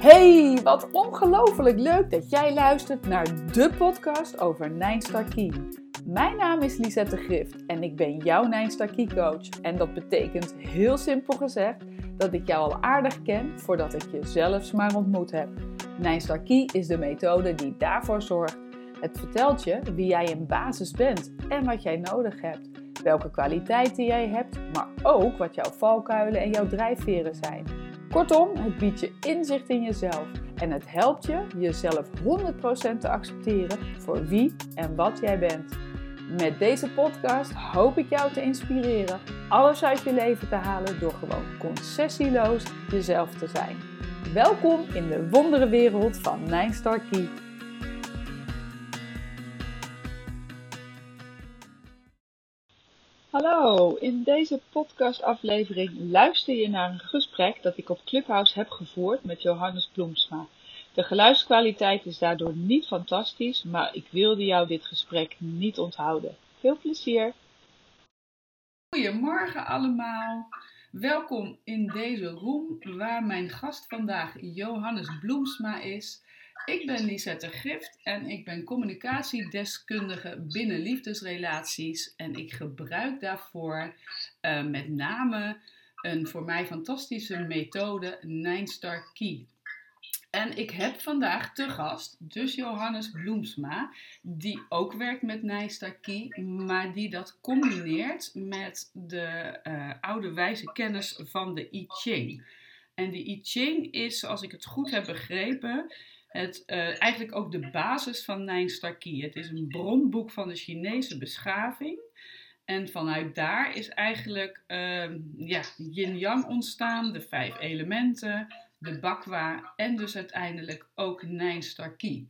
Hey, wat ongelooflijk leuk dat jij luistert naar de podcast over Nijnstar Key. Mijn naam is Lisette Grift en ik ben jouw Nijnstar Key coach. En dat betekent heel simpel gezegd dat ik jou al aardig ken voordat ik je zelfs maar ontmoet heb. Nijnstar Key is de methode die daarvoor zorgt. Het vertelt je wie jij in basis bent en wat jij nodig hebt. Welke kwaliteiten jij hebt, maar ook wat jouw valkuilen en jouw drijfveren zijn. Kortom, het biedt je inzicht in jezelf en het helpt je jezelf 100% te accepteren voor wie en wat jij bent. Met deze podcast hoop ik jou te inspireren alles uit je leven te halen door gewoon concessieloos jezelf te zijn. Welkom in de wonderenwereld van Nine Star Key. Hallo, in deze podcastaflevering luister je naar een gesprek dat ik op Clubhouse heb gevoerd met Johannes Bloemsma. De geluidskwaliteit is daardoor niet fantastisch, maar ik wilde jou dit gesprek niet onthouden. Veel plezier! Goedemorgen allemaal. Welkom in deze room waar mijn gast vandaag Johannes Bloemsma is. Ik ben Lisette Gift en ik ben communicatiedeskundige binnen liefdesrelaties. En ik gebruik daarvoor uh, met name een voor mij fantastische methode, Nine Star Key. En ik heb vandaag te gast dus Johannes Bloemsma, die ook werkt met Nijstar Key, maar die dat combineert met de uh, oude wijze kennis van de I Ching. En de I Ching is, zoals ik het goed heb begrepen, het, uh, eigenlijk ook de basis van Nijstar Key. Het is een bronboek van de Chinese beschaving. En vanuit daar is eigenlijk uh, ja, yin-yang ontstaan, de vijf elementen, de bakwa en dus uiteindelijk ook Nijnstarkie.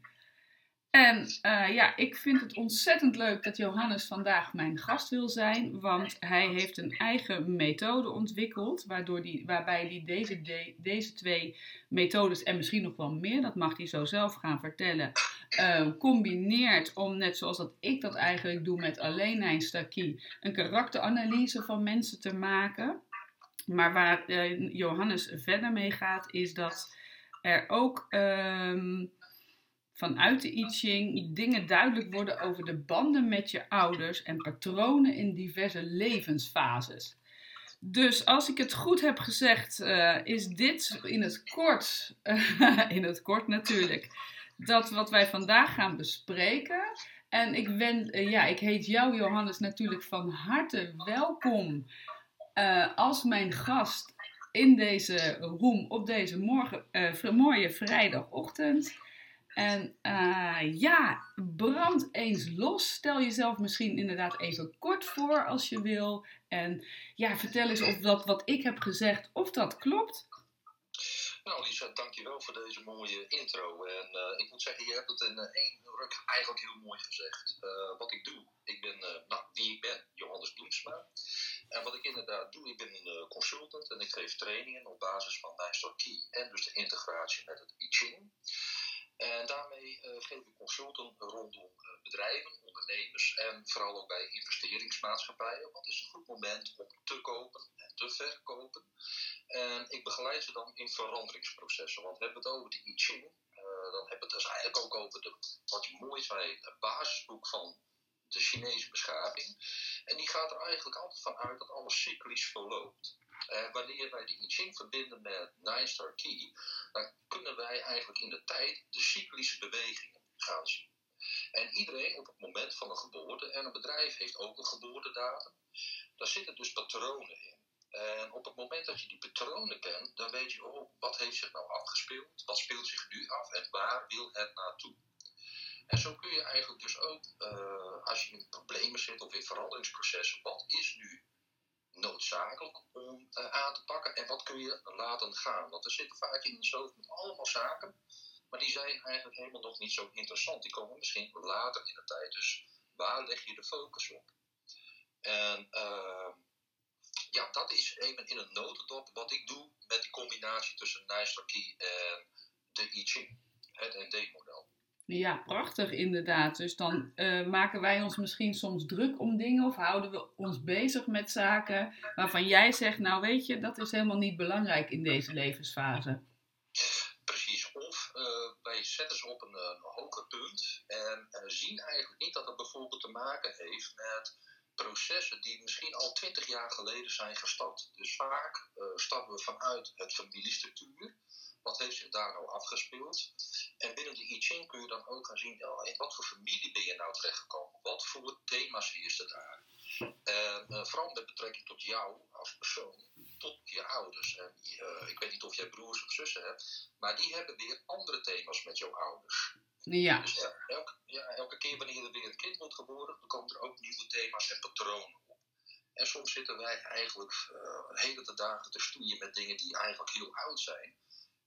En uh, ja, ik vind het ontzettend leuk dat Johannes vandaag mijn gast wil zijn, want hij heeft een eigen methode ontwikkeld, waardoor die, waarbij hij deze, de, deze twee methodes en misschien nog wel meer, dat mag hij zo zelf gaan vertellen, uh, combineert om, net zoals dat ik dat eigenlijk doe met alleen Nijnstarkie, een karakteranalyse van mensen te maken. Maar waar uh, Johannes verder mee gaat, is dat er ook um, vanuit de I Ching dingen duidelijk worden over de banden met je ouders en patronen in diverse levensfases. Dus als ik het goed heb gezegd, uh, is dit in het kort, uh, in het kort natuurlijk, dat wat wij vandaag gaan bespreken. En ik, ben, ja, ik heet jou, Johannes, natuurlijk van harte welkom als mijn gast in deze room op deze morgen, mooie vrijdagochtend. En uh, ja, brand eens los. Stel jezelf misschien inderdaad even kort voor als je wil. En ja, vertel eens of dat wat ik heb gezegd, of dat klopt. Nou Lisa, dankjewel voor deze mooie intro. En uh, ik moet zeggen, je hebt het in één ruk eigenlijk heel mooi gezegd. Wat ik doe, ik ben, nou, wie ik ben, Johannes Bloemsma. En wat ik inderdaad doe, ik ben een consultant en ik geef trainingen op basis van Nijstor Key en dus de integratie met het I. En daarmee uh, geef ik consulten rondom uh, bedrijven, ondernemers en vooral ook bij investeringsmaatschappijen. Wat is een goed moment om te kopen en te verkopen? En ik begeleid ze dan in veranderingsprocessen. Want we hebben het over de I Ching. Uh, dan hebben we het dus eigenlijk ook over de, wat je mooi zei, het basisboek van de Chinese beschaving. En die gaat er eigenlijk altijd van uit dat alles cyclisch verloopt. Uh, wanneer wij die I Ching verbinden met Nine Star Key, dan kunnen wij eigenlijk in de tijd de cyclische bewegingen gaan zien. En iedereen op het moment van een geboorte, en een bedrijf heeft ook een geboortedatum, daar zitten dus patronen in. En op het moment dat je die patronen kent, dan weet je, oh, wat heeft zich nou afgespeeld? Wat speelt zich nu af en waar wil het naartoe? En zo kun je eigenlijk dus ook, uh, als je in problemen zit of in veranderingsprocessen, wat is nu noodzakelijk om uh, aan te pakken en wat kun je laten gaan? Want er zitten vaak in zo met allemaal zaken, maar die zijn eigenlijk helemaal nog niet zo interessant. Die komen misschien later in de tijd. Dus waar leg je de focus op? En uh, ja, dat is even in een notendop wat ik doe met die combinatie tussen Nijster Key en de I Ching, het ND-model. Ja, prachtig inderdaad. Dus dan uh, maken wij ons misschien soms druk om dingen of houden we ons bezig met zaken waarvan jij zegt, nou weet je, dat is helemaal niet belangrijk in deze levensfase. Precies, wij zetten ze op een, een hoger punt en zien eigenlijk niet dat het bijvoorbeeld te maken heeft met processen die misschien al twintig jaar geleden zijn gestart. Dus vaak stappen we vanuit het familiestructuur. Wat heeft zich daar nou afgespeeld? En binnen de I Ching kun je dan ook gaan zien, in wat voor familie ben je nou terechtgekomen? Wat voor thema's er daar? En uh, vooral met betrekking tot jou als persoon, tot je ouders. En, uh, ik weet niet of jij broers of zussen hebt, maar die hebben weer andere thema's met jouw ouders. Ja. Dus ja, elke, ja, elke keer wanneer er weer een kind wordt geboren, dan komen er ook nieuwe thema's en patronen op. En soms zitten wij eigenlijk uh, hele dagen te stoeien met dingen die eigenlijk heel oud zijn.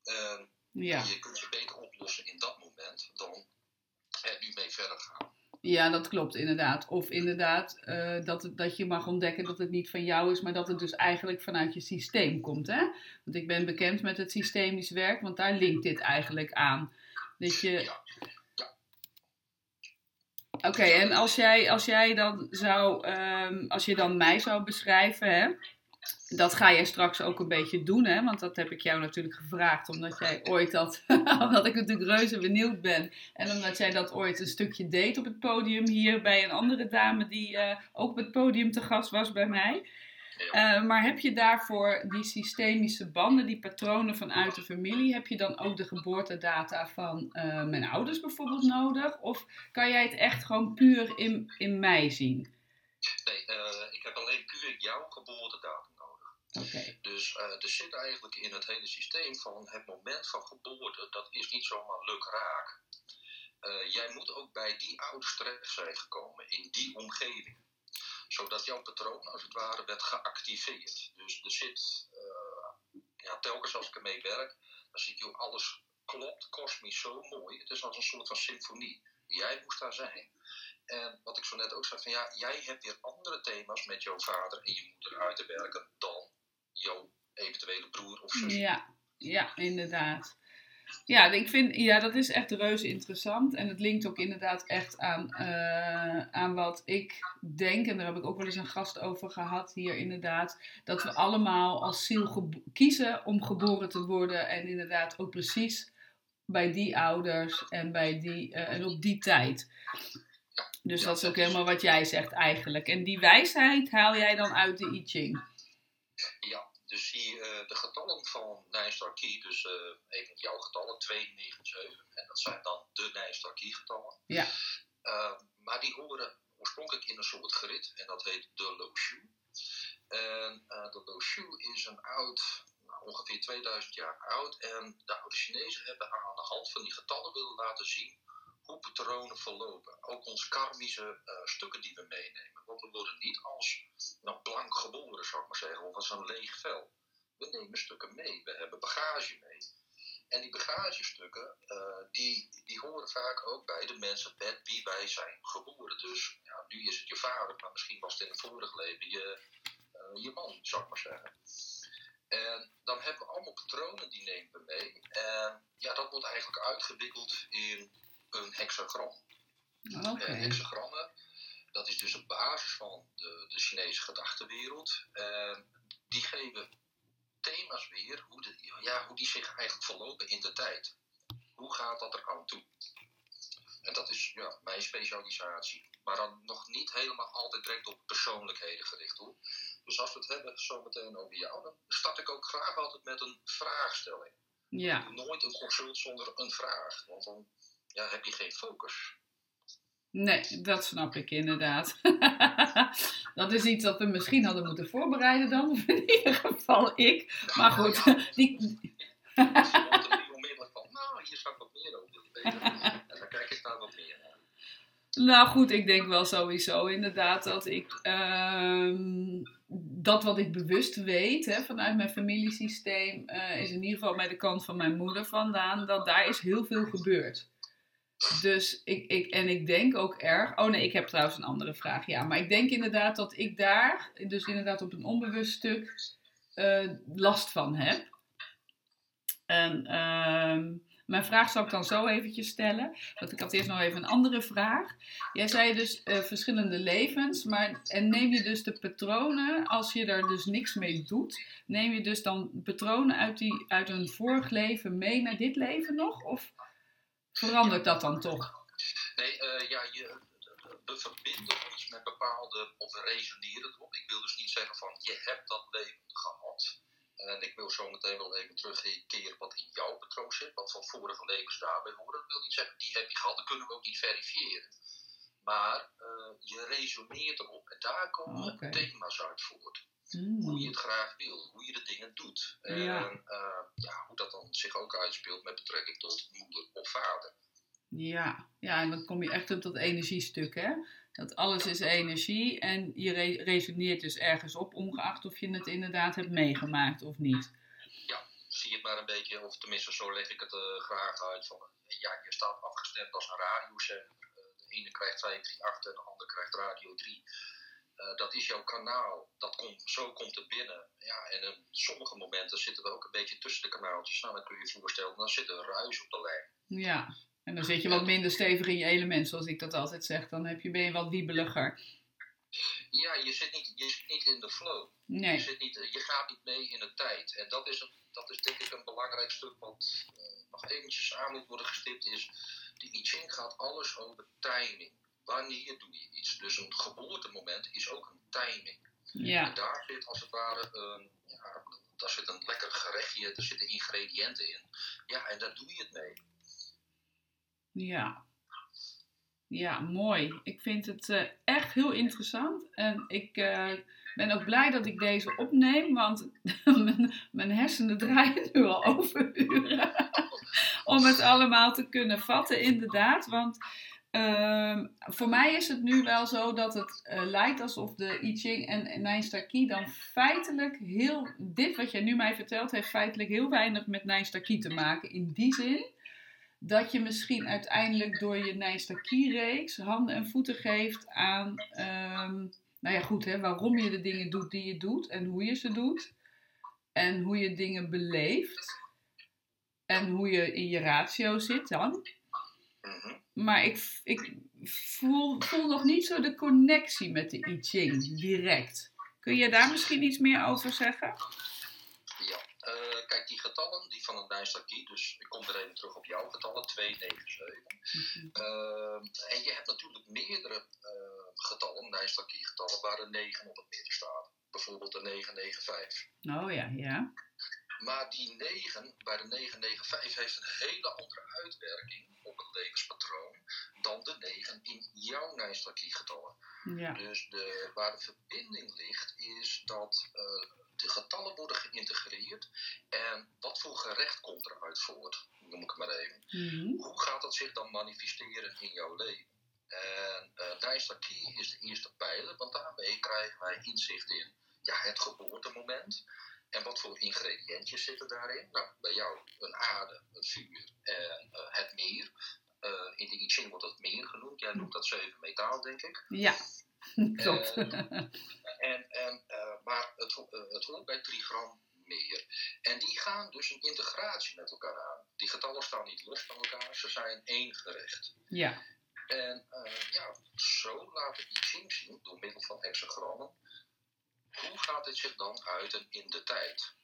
Uh, ja. Je kunt ze beter oplossen in dat moment dan er nu mee verder gaan. Ja, dat klopt inderdaad. Of inderdaad uh, dat, dat je mag ontdekken dat het niet van jou is, maar dat het dus eigenlijk vanuit je systeem komt. Hè? Want ik ben bekend met het systemisch werk, want daar linkt dit eigenlijk aan. Dat je... Ja. Oké, en als jij, als jij dan zou, um, als je dan mij zou beschrijven, hè, dat ga jij straks ook een beetje doen, hè? Want dat heb ik jou natuurlijk gevraagd, omdat jij ooit dat, omdat ik natuurlijk reuze benieuwd ben. En omdat jij dat ooit een stukje deed op het podium hier bij een andere dame die uh, ook op het podium te gast was bij mij. Uh, maar heb je daarvoor die systemische banden, die patronen vanuit de familie, heb je dan ook de geboortedata van uh, mijn ouders bijvoorbeeld nodig? Of kan jij het echt gewoon puur in, in mij zien? Nee, ik heb alleen puur jouw geboortedata nodig. Dus er zit eigenlijk in het hele systeem van het moment van geboorte, dat is niet zomaar luk raak. jij moet ook bij die ouders terecht zijn gekomen, in die omgeving zodat jouw patroon als het ware werd geactiveerd. Dus er zit, uh, ja, telkens als ik ermee werk, dan zie ik, joh, alles klopt kosmisch zo mooi. Het is als een soort van symfonie. Jij moest daar zijn. En wat ik zo net ook zei, van ja, jij hebt weer andere thema's met jouw vader en je moeder uit te werken dan jouw eventuele broer of zus. Ja, ja, inderdaad. Ja, ik vind, ja, dat is echt reuze interessant. En het linkt ook inderdaad echt aan, uh, aan wat ik denk. En daar heb ik ook wel eens een gast over gehad hier inderdaad. Dat we allemaal als ziel kiezen om geboren te worden. En inderdaad ook precies bij die ouders en, bij die, uh, en op die tijd. Dus dat is ook helemaal wat jij zegt eigenlijk. En die wijsheid haal jij dan uit de I Ching. Dus zie uh, de getallen van Nijstar Key, dus uh, even jouw getallen, 2, 9, 7. En dat zijn dan de Nijstar Key getallen. Ja. Uh, maar die horen oorspronkelijk in een soort grid en dat heet de Loshu. En de Loshu is een oud, nou, ongeveer 2000 jaar oud. En de oude Chinezen hebben aan de hand van die getallen willen laten zien patronen verlopen. Ook onze karmische stukken die we meenemen. Want we worden niet als nou, blank geboren, zou ik maar zeggen, of als een leeg vel. We nemen stukken mee, we hebben bagage mee. En die bagagestukken, uh, die, die horen vaak ook bij de mensen met wie wij zijn geboren. Dus ja, nu is het je vader, maar misschien was het in een vorig leven je, uh, je man, zou ik maar zeggen. En dan hebben we allemaal patronen, die nemen we mee. En ja, dat wordt eigenlijk uitgewikkeld in een hexagram. Okay. En hexagrammen, dat is dus een basis van de, de Chinese gedachtenwereld. Uh, die geven thema's weer, hoe, de, ja, hoe die zich eigenlijk verlopen in de tijd. Hoe gaat dat er aan toe? En dat is ja, mijn specialisatie. Maar dan nog niet helemaal altijd direct op persoonlijkheden gericht hoor. Dus als we het hebben zometeen over jou, dan start ik ook graag altijd met een vraagstelling. Ja. Nooit een consult zonder een vraag, want dan ja, heb je geen focus. Nee, dat snap ik inderdaad. dat is iets dat we misschien hadden moeten voorbereiden dan, of in ieder geval ik. Maar goed, ja. die... onmiddellijk van, nou, hier zou ik wat meer over weten. En dan kijk ik daar wat meer naar. Nou goed, ik denk wel sowieso inderdaad dat ik uh, dat wat ik bewust weet hè, vanuit mijn familiesysteem uh, is in ieder geval bij de kant van mijn moeder vandaan, dat daar is heel veel gebeurd. Dus ik, ik, en ik denk ook erg. Oh nee, ik heb trouwens een andere vraag. Ja, maar ik denk inderdaad dat ik daar, dus inderdaad op een onbewust stuk, uh, last van heb. En uh, mijn vraag zal ik dan zo eventjes stellen. Want ik had eerst nog even een andere vraag. Jij zei dus uh, verschillende levens, maar en neem je dus de patronen, als je er dus niks mee doet, neem je dus dan patronen uit, die, uit een vorig leven mee naar dit leven nog? Of verandert dat dan toch? Nee, uh, ja, je, we verbinden ons met bepaalde, of we resoneren erop. Ik wil dus niet zeggen van, je hebt dat leven gehad. En ik wil zo meteen wel even terugkeren wat in jouw patroon zit, wat van vorige levens daarbij horen. Dat wil niet zeggen, die heb je gehad, dat kunnen we ook niet verifiëren. Maar uh, je resoneert erop en daar komen okay. thema's uit voort. Mm. Hoe je het graag wil, hoe je de dingen doet. En ja. Uh, ja, hoe dat dan zich ook uitspeelt met betrekking tot moeder of vader. Ja, ja en dan kom je echt op dat energiestuk, hè? Dat alles is energie en je re resoneert dus ergens op, ongeacht of je het inderdaad hebt meegemaakt of niet. Ja, zie het maar een beetje, of tenminste zo leg ik het uh, graag uit. Van, ja, je staat afgestemd als een radiozender. Uh, de ene krijgt 538 en de andere krijgt Radio 3. Uh, dat is jouw kanaal. Dat komt, zo komt het binnen. Ja, en op sommige momenten zitten we ook een beetje tussen de kanaaltjes. Nou, dan kun je je voorstellen, dan zit er ruis op de lijn. Ja, en dan zit je wat minder stevig in je element, zoals ik dat altijd zeg. Dan heb je, ben je wat wiebeliger. Ja, je zit niet, je zit niet in de flow. Nee. Je, zit niet, je gaat niet mee in de tijd. En dat is, een, dat is denk ik een belangrijk stuk wat uh, nog eventjes aan moet worden gestipt. Is, de I Ching gaat alles over timing. Wanneer doe je iets? Dus een geboortemoment is ook een timing. Ja. En daar zit als het ware een, ja, daar zit een lekker gerechtje, er zitten ingrediënten in. Ja, en daar doe je het mee. Ja. Ja, mooi. Ik vind het uh, echt heel interessant. En ik uh, ben ook blij dat ik deze opneem, want mijn, mijn, hersenen draaien nu al overuren. om het allemaal te kunnen vatten, inderdaad. Want uh, voor mij is het nu wel zo dat het uh, lijkt alsof de I Ching en Key dan feitelijk heel. Dit wat jij nu mij vertelt, heeft feitelijk heel weinig met Nine Star Key te maken. In die zin dat je misschien uiteindelijk door je Nijstakkie-reeks handen en voeten geeft aan, um, nou ja goed, hè, waarom je de dingen doet die je doet en hoe je ze doet. En hoe je dingen beleeft. En hoe je in je ratio zit dan. Maar ik, ik voel, voel nog niet zo de connectie met de I Ching direct. Kun je daar misschien iets meer over zeggen? Uh, kijk, die getallen, die van een Dijsselkie, dus ik kom er even terug op jouw getallen, 297. Mm -hmm. uh, en je hebt natuurlijk meerdere uh, getallen, Dijsselkie getallen, waar een 9 op het midden staat. Bijvoorbeeld de 995. Oh ja, ja. Maar die 9 bij de 995 heeft een hele andere uitwerking op het levenspatroon dan de 9 in jouw Nijstarkie getallen. Ja. Dus de, waar de verbinding ligt, is dat uh, de getallen worden geïntegreerd. En wat voor gerecht komt eruit voort, noem ik het maar even. Mhm. Hoe gaat dat zich dan manifesteren in jouw leven? En uh, is de eerste pijler, want daarmee krijgen wij inzicht in ja, het geboortemoment. En wat voor ingrediëntjes zitten daarin? Nou, bij jou een aarde, een vuur en uh, het meer. Uh, in de I Ching wordt dat meer genoemd. Jij noemt dat zeven metaal, denk ik. Ja. Klopt. en, en, uh, maar het, het hoort bij 3 gram meer. En die gaan dus een integratie met elkaar aan. Die getallen staan niet los van elkaar, ze zijn één gerecht. Ja. En uh, ja, zo laten die Ching zien, door middel van hexagrammen, hoe gaat het zich dan uiten in de tijd?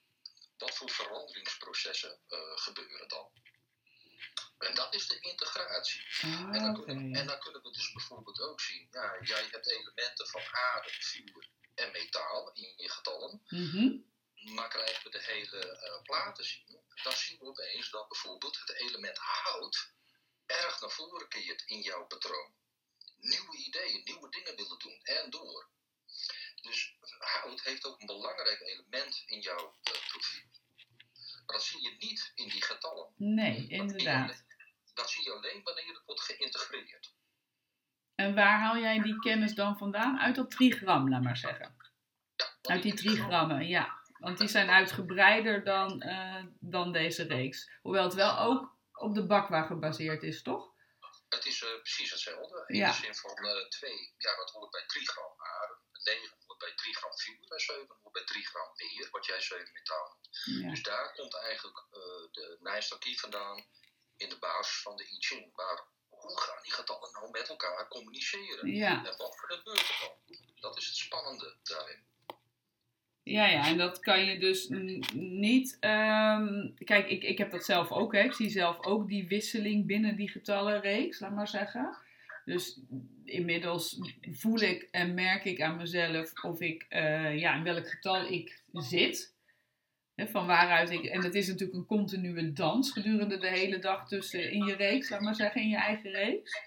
Wat voor veranderingsprocessen gebeuren dan? En dat is de integratie. Ah, en, dan kunnen, en, dan kunnen, we dus bijvoorbeeld ook zien, ja, jij hebt elementen van aarde, vuur en metaal in je getallen. Mm Maar krijgen we de hele uh, platen zien, dan zien we opeens dat bijvoorbeeld het element hout erg naar voren keert in jouw patroon. Nieuwe ideeën, nieuwe dingen willen doen en door. Dus hout heeft ook een belangrijk element in jouw profiel. Maar dat zie je niet in die getallen. Nee, inderdaad dat zie je alleen wanneer het wordt geïntegreerd. En waar haal jij die kennis dan vandaan? Uit dat trigram, laat maar zeggen. Ja, Uit die trigrammen, ja. Want die zijn uitgebreider dan, uh, dan deze reeks. Hoewel het wel ook op de bakwa gebaseerd is, toch? Het is uh, precies hetzelfde. In ja. de zin van 2, uh, ja, dat hoort bij 3 gram aarde. 9 hoort bij 3 gram vuur en 7 hoort bij 3 gram weer, wat jij 7 metaal. Ja. Dus daar komt eigenlijk de Nijstarkie vandaan in de basis van de I Ching. Maar hoe gaan die getallen nou met elkaar communiceren? Ja. En wat gebeurt er dan? Dat is het spannende daarin. Ja, ja, en dat kan je dus niet. ehm, kijk, ik, ik heb dat zelf ook. Hè. Ik zie zelf ook die wisseling binnen die getallenreeks, laat maar zeggen. Dus inmiddels voel ik en merk ik aan mezelf of ik, eh, ja, in welk getal ik zit. Van waaruit ik. En het is natuurlijk een continue dans gedurende de hele dag tussen in je reeks, laat maar zeggen, in je eigen reeks.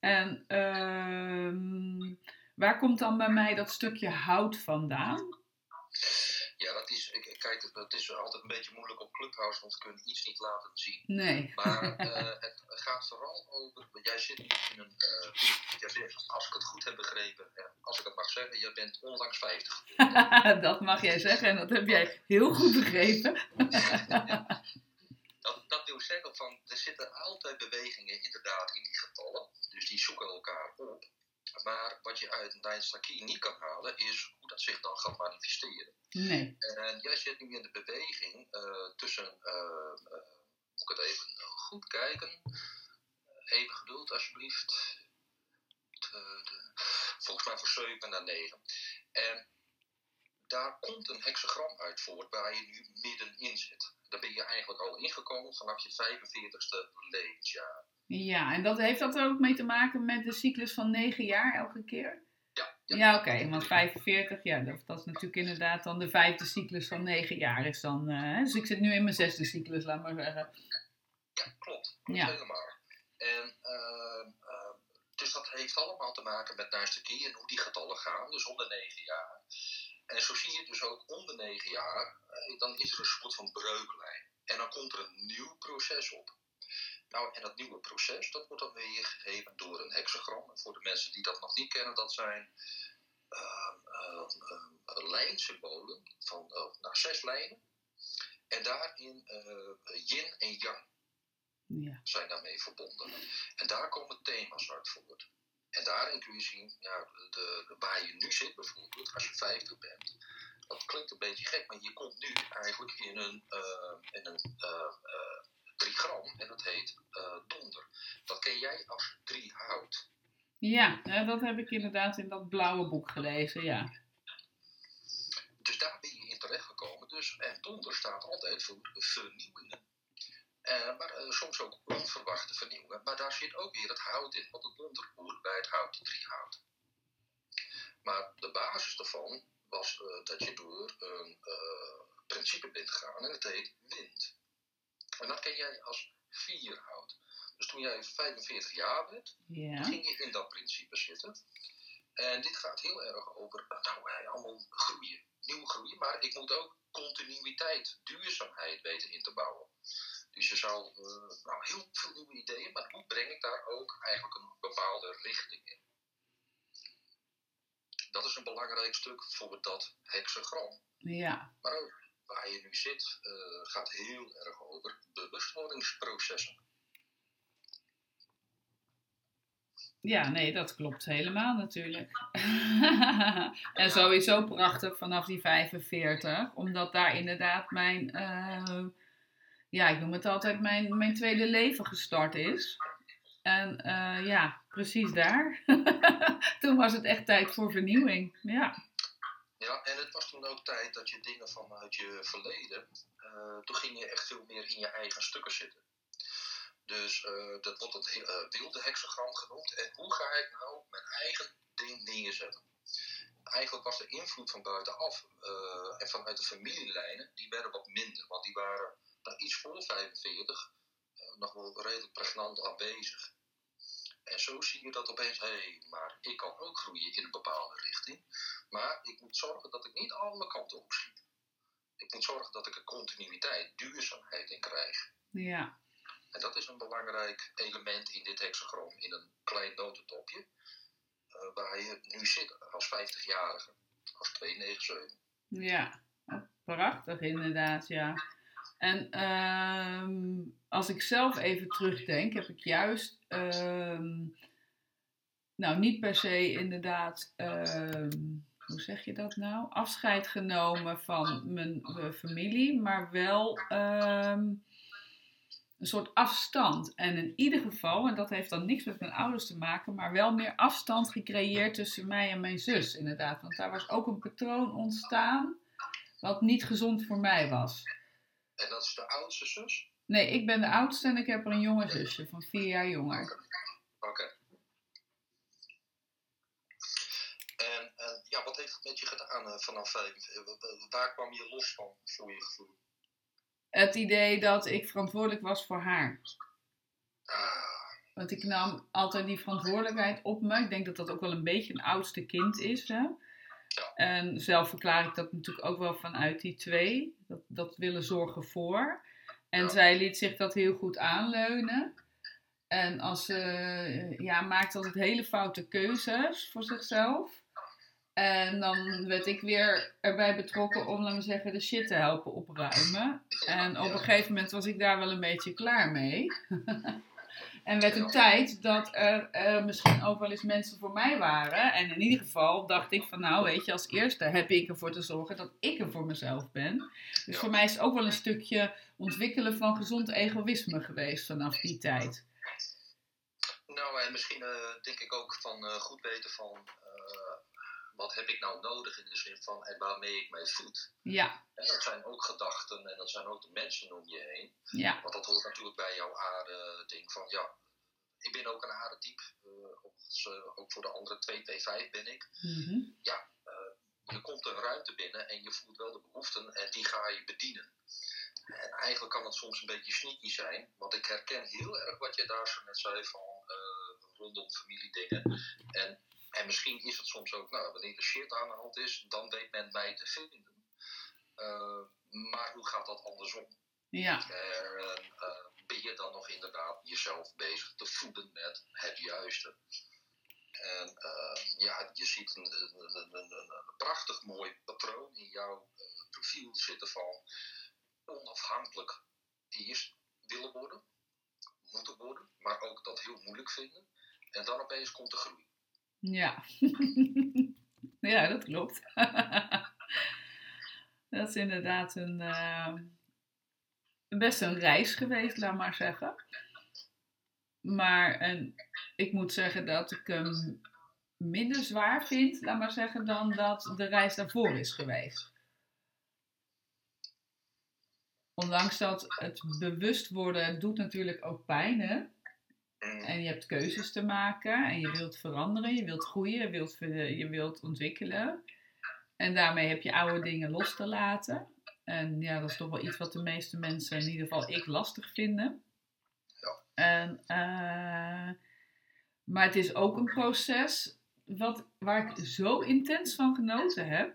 En ehm, waar komt dan bij mij dat stukje hout vandaan? Ja, dat is, kijk, het, het is altijd een beetje moeilijk op Clubhouse, want we kunnen iets niet laten zien. Nee. Maar eh, het gaat vooral over, jij zit nu in een, eh, jij zegt, als ik het goed heb begrepen, en als ik het mag zeggen, jij bent onlangs 50. dat mag jij zeggen en dat heb jij heel goed begrepen. Dat, dat wil zeggen van, er zitten altijd bewegingen inderdaad in die getallen, dus die zoeken elkaar op. Maar wat je uit een Dynasty niet kan halen, is hoe dat zich dan gaat manifesteren. Nee. En jij zit nu in de beweging eh, tussen, eh, eh, moet ik het even eh, goed kijken, even geduld alsjeblieft. De- de- volgens mij van 7 naar 9. En daar komt een hexagram uit voort waar je nu middenin zit. Daar ben je eigenlijk al ingekomen vanaf je 45ste levensjaar. Ja, en dat heeft dat er ook mee te maken met de cyclus van 9 jaar elke keer? Ja, ja. Ja, oké, want 45, ja, dat, dat is natuurlijk inderdaad dan de vijfde cyclus van 9 jaar is dan. eh, dus ik zit nu in mijn zesde cyclus, laat maar zeggen. Ja, klopt. Ja. Helemaal. En, ehm, ehm, dus dat heeft allemaal te maken met Nijste en hoe die getallen gaan, dus om de 9 jaar. En zo zie je dus ook om de 9 jaar, eh, dan is er een soort van breuklijn. En dan komt er een nieuw proces op. Nou, en dat nieuwe proces, dat wordt dan weer gegeven door een hexagram. En voor de mensen die dat nog niet kennen, dat zijn ehm, ehm, lijnsymbolen van eh, nou, zes lijnen. En daarin eh, yin en yang Ja. zijn daarmee verbonden. En daar komen thema's uit voort. En daarin kun je zien, ja, de, de, waar je nu zit bijvoorbeeld, als je 50 bent. Dat klinkt een beetje gek, maar je komt nu eigenlijk in een, eh, in een eh, eh, trigram en dat heet donder. Dat ken jij als driehout. Ja, ja, dat heb ik inderdaad in dat blauwe boek gelezen, ja. Dus daar ben je in terechtgekomen. Dus, en donder staat altijd voor vernieuwingen. Eh, maar eh, soms ook onverwachte vernieuwingen. Maar daar zit ook weer het hout in, want het donder hoort bij het hout, het driehout. Maar de basis daarvan was eh, dat je door een principe bent gegaan en het heet wind. En dat ken jij als vierhout. Dus toen jij 45 jaar werd, ging je in dat principe zitten. En dit gaat heel erg over, nou, allemaal groeien, nieuw groeien, maar ik moet ook continuïteit, duurzaamheid weten in te bouwen. Dus je zou, eh, nou, heel veel nieuwe ideeën, maar hoe breng ik daar ook eigenlijk een bepaalde richting in? Dat is een belangrijk stuk voor dat hexagram. Ja. Maar ook waar je nu zit, eh, gaat heel erg over bewustwordingsprocessen. Ja, nee, dat klopt helemaal natuurlijk. en sowieso prachtig vanaf die 45, omdat daar inderdaad mijn, eh, ja, ik noem het altijd mijn, mijn tweede leven gestart is. En eh, ja, precies daar. toen was het echt tijd voor vernieuwing. Ja, Ja, en het was toen ook tijd dat je dingen vanuit je verleden, eh, toen ging je echt veel meer in je eigen stukken zitten. Dus eh, dat wordt het he- wilde hexagram genoemd. En hoe ga ik nou mijn eigen ding neerzetten? Eigenlijk was de invloed van buitenaf en vanuit de familielijnen, die werden wat minder. Want die waren nou, iets voor 45 eh, nog wel redelijk pregnant aanwezig. En zo zie je dat opeens, hé, hey, maar ik kan ook groeien in een bepaalde richting. Maar ik moet zorgen dat ik niet alle kanten opschiet. Ik moet zorgen dat ik er continuïteit, duurzaamheid in krijg. ja, En dat is een belangrijk element in dit hexagram, in een klein notendopje. eh, waar je nu zit als 50-jarige, als 297. ja. Prachtig inderdaad, ja. En ehm, als ik zelf even terugdenk, heb ik juist, ehm, nou niet per se inderdaad, ehm, hoe zeg je dat nou? Afscheid genomen van mijn eh, familie, maar wel, een soort afstand. En in ieder geval, en dat heeft dan niks met mijn ouders te maken, maar wel meer afstand gecreëerd tussen mij en mijn zus, inderdaad. Want daar was ook een patroon ontstaan wat niet gezond voor mij was. En dat is de oudste zus? Nee, ik ben de oudste en ik heb er een jonge zusje van vier jaar jonger. Oké. En, en, ja, wat heeft het met je gedaan uh, vanaf vijf? Waar kwam je los van, voor je gevoel? Het idee dat ik verantwoordelijk was voor haar. Ah, Want ik nam altijd die verantwoordelijkheid op me. Ik denk dat dat ook wel een beetje een oudste kind is. Hè? En zelf verklaar ik dat natuurlijk ook wel vanuit die twee. Dat, dat willen zorgen voor. En Ja. zij liet zich dat heel goed aanleunen. En als ze ja, maakte altijd hele foute keuzes voor zichzelf. En dan werd ik weer erbij betrokken om, laten we zeggen, de shit te helpen opruimen. En op een gegeven moment was ik daar wel een beetje klaar mee. en werd het tijd dat er eh, misschien ook wel eens mensen voor mij waren. En in ieder geval dacht ik van nou weet je, als eerste heb ik ervoor te zorgen dat ik er voor mezelf ben. Dus voor mij is het ook wel een stukje ontwikkelen van gezond egoïsme geweest vanaf die tijd. Nou, en misschien eh, denk ik ook van eh, goed weten van wat heb ik nou nodig in de zin van en waarmee ik mij voed. Ja, En dat zijn ook gedachten en dat zijn ook de mensen om je heen. ja, Want dat hoort natuurlijk bij jouw aarde-ding van ja, ik ben ook een aardetype. eh, als, eh, ook voor de andere 225 ben ik. mhm, Je komt een ruimte binnen en je voelt wel de behoeften en die ga je bedienen. En eigenlijk kan het soms een beetje sneaky zijn, want ik herken heel erg wat je daar zo net zei van eh, rondom familiedingen. En, en misschien is het soms ook, nou, wanneer er shit aan de hand is, dan weet men mij te vinden. Eh, maar hoe gaat dat andersom? ja, eh, eh, ben je dan nog inderdaad jezelf bezig te voeden met het juiste? En ja, je ziet een, een, een, prachtig mooi patroon in jouw profiel zitten van onafhankelijk eerst willen worden, moeten worden, maar ook dat heel moeilijk vinden. En dan opeens komt de groei. Ja. ja, dat klopt. dat is inderdaad een, eh, best een reis geweest, laat maar zeggen. Maar en, ik moet zeggen dat ik hem minder zwaar vind, laat maar zeggen, dan dat de reis daarvoor is geweest. Ondanks dat het bewust worden doet natuurlijk ook pijn, hè? Mm, En je hebt keuzes te maken en je wilt veranderen, je wilt groeien, je wilt, je wilt ontwikkelen. En daarmee heb je oude dingen los te laten. En ja, dat is toch wel iets wat de meeste mensen, in ieder geval ik, lastig vinden. Ja. En, eh, maar het is ook een proces wat, waar ik zo intens van genoten heb.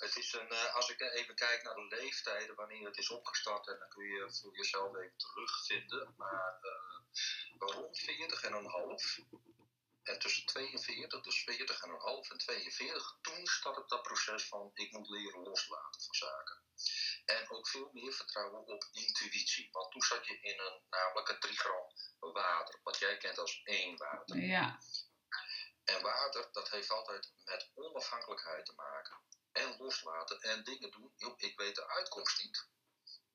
Het is een, eh, als ik even kijk naar de leeftijden, wanneer het is opgestart, en dan kun je voor jezelf even terugvinden. Maar eh, rond 40 en een half, en tussen 42, dus 40 en een half en 42, toen startte dat proces van ik moet leren loslaten van zaken. En ook veel meer vertrouwen op intuïtie. Want toen zat je in een, namelijk een trigram water, wat jij kent als één water. Ja, En water, dat heeft altijd met onafhankelijkheid te maken. En loslaten en dingen doen. Ik weet de uitkomst niet.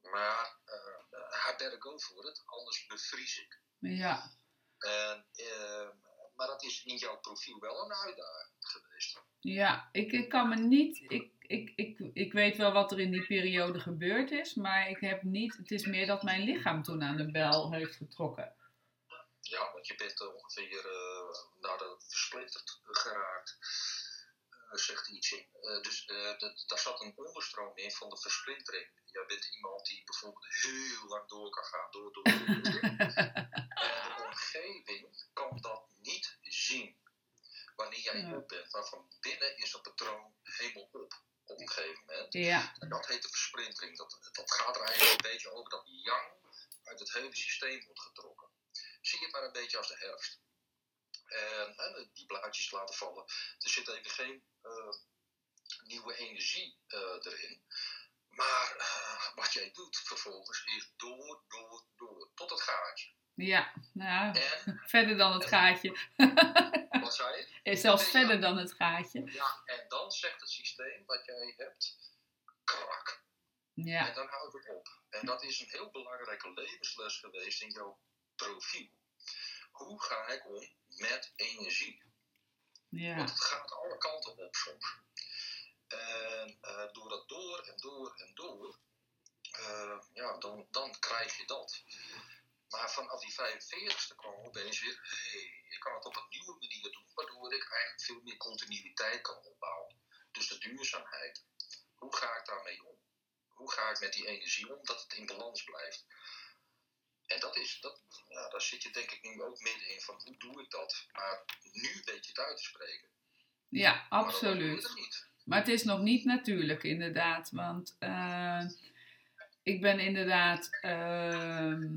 Maar uh, I better go for it, anders bevries ik. ja, En, uh, maar dat is in jouw profiel wel een uitdaging geweest. ja. Ik, ik kan me niet. Ik, ik, ik, ik weet wel wat er in die periode gebeurd is, maar ik heb niet. Het is meer dat mijn lichaam toen aan de bel heeft getrokken. Ja, want je bent ongeveer uh, naar de versplinterd geraakt. Uh, zegt iets in. Uh, dus daar zat een onderstroom in van de versplintering. Jij bent iemand die bijvoorbeeld heel lang door kan gaan. Door, door, door, door. en de omgeving kan dat niet zien. Wanneer jij ja. op bent, maar van binnen is dat patroon helemaal op. Op een gegeven moment. Ja. En dat heet de versplintering. Dat, dat gaat er eigenlijk een beetje over dat yang uit het hele systeem wordt getrokken zie het maar een beetje als de herfst. En, en die blaadjes laten vallen. Er zit even geen uh, nieuwe energie uh, erin. Maar uh, wat jij doet vervolgens is door, door, door, tot het gaatje. Ja, nou, en, verder dan het gaatje. wat zei je? Zelfs nee, verder ja. dan het gaatje. Ja, en dan zegt het systeem wat jij hebt, krak. Ja. En dan houdt het op. En dat is een heel belangrijke levensles geweest in jouw profiel. Hoe ga ik om met energie? Ja. Want het gaat alle kanten op soms. En eh, door dat door en door en door, eh, ja, dan, dan krijg je dat. Maar vanaf die 45ste kwam opeens weer, hey, ik kan het op een nieuwe manier doen, waardoor ik eigenlijk veel meer continuïteit kan opbouwen. Dus de duurzaamheid. Hoe ga ik daarmee om? Hoe ga ik met die energie om dat het in balans blijft? En dat is, dat, ja, daar zit je denk ik nu ook middenin van hoe doe ik dat? Maar nu weet je het uit te spreken. Ja, Maar absoluut. het niet. Maar het is nog niet natuurlijk, inderdaad. Want eh, ik ben inderdaad ehm,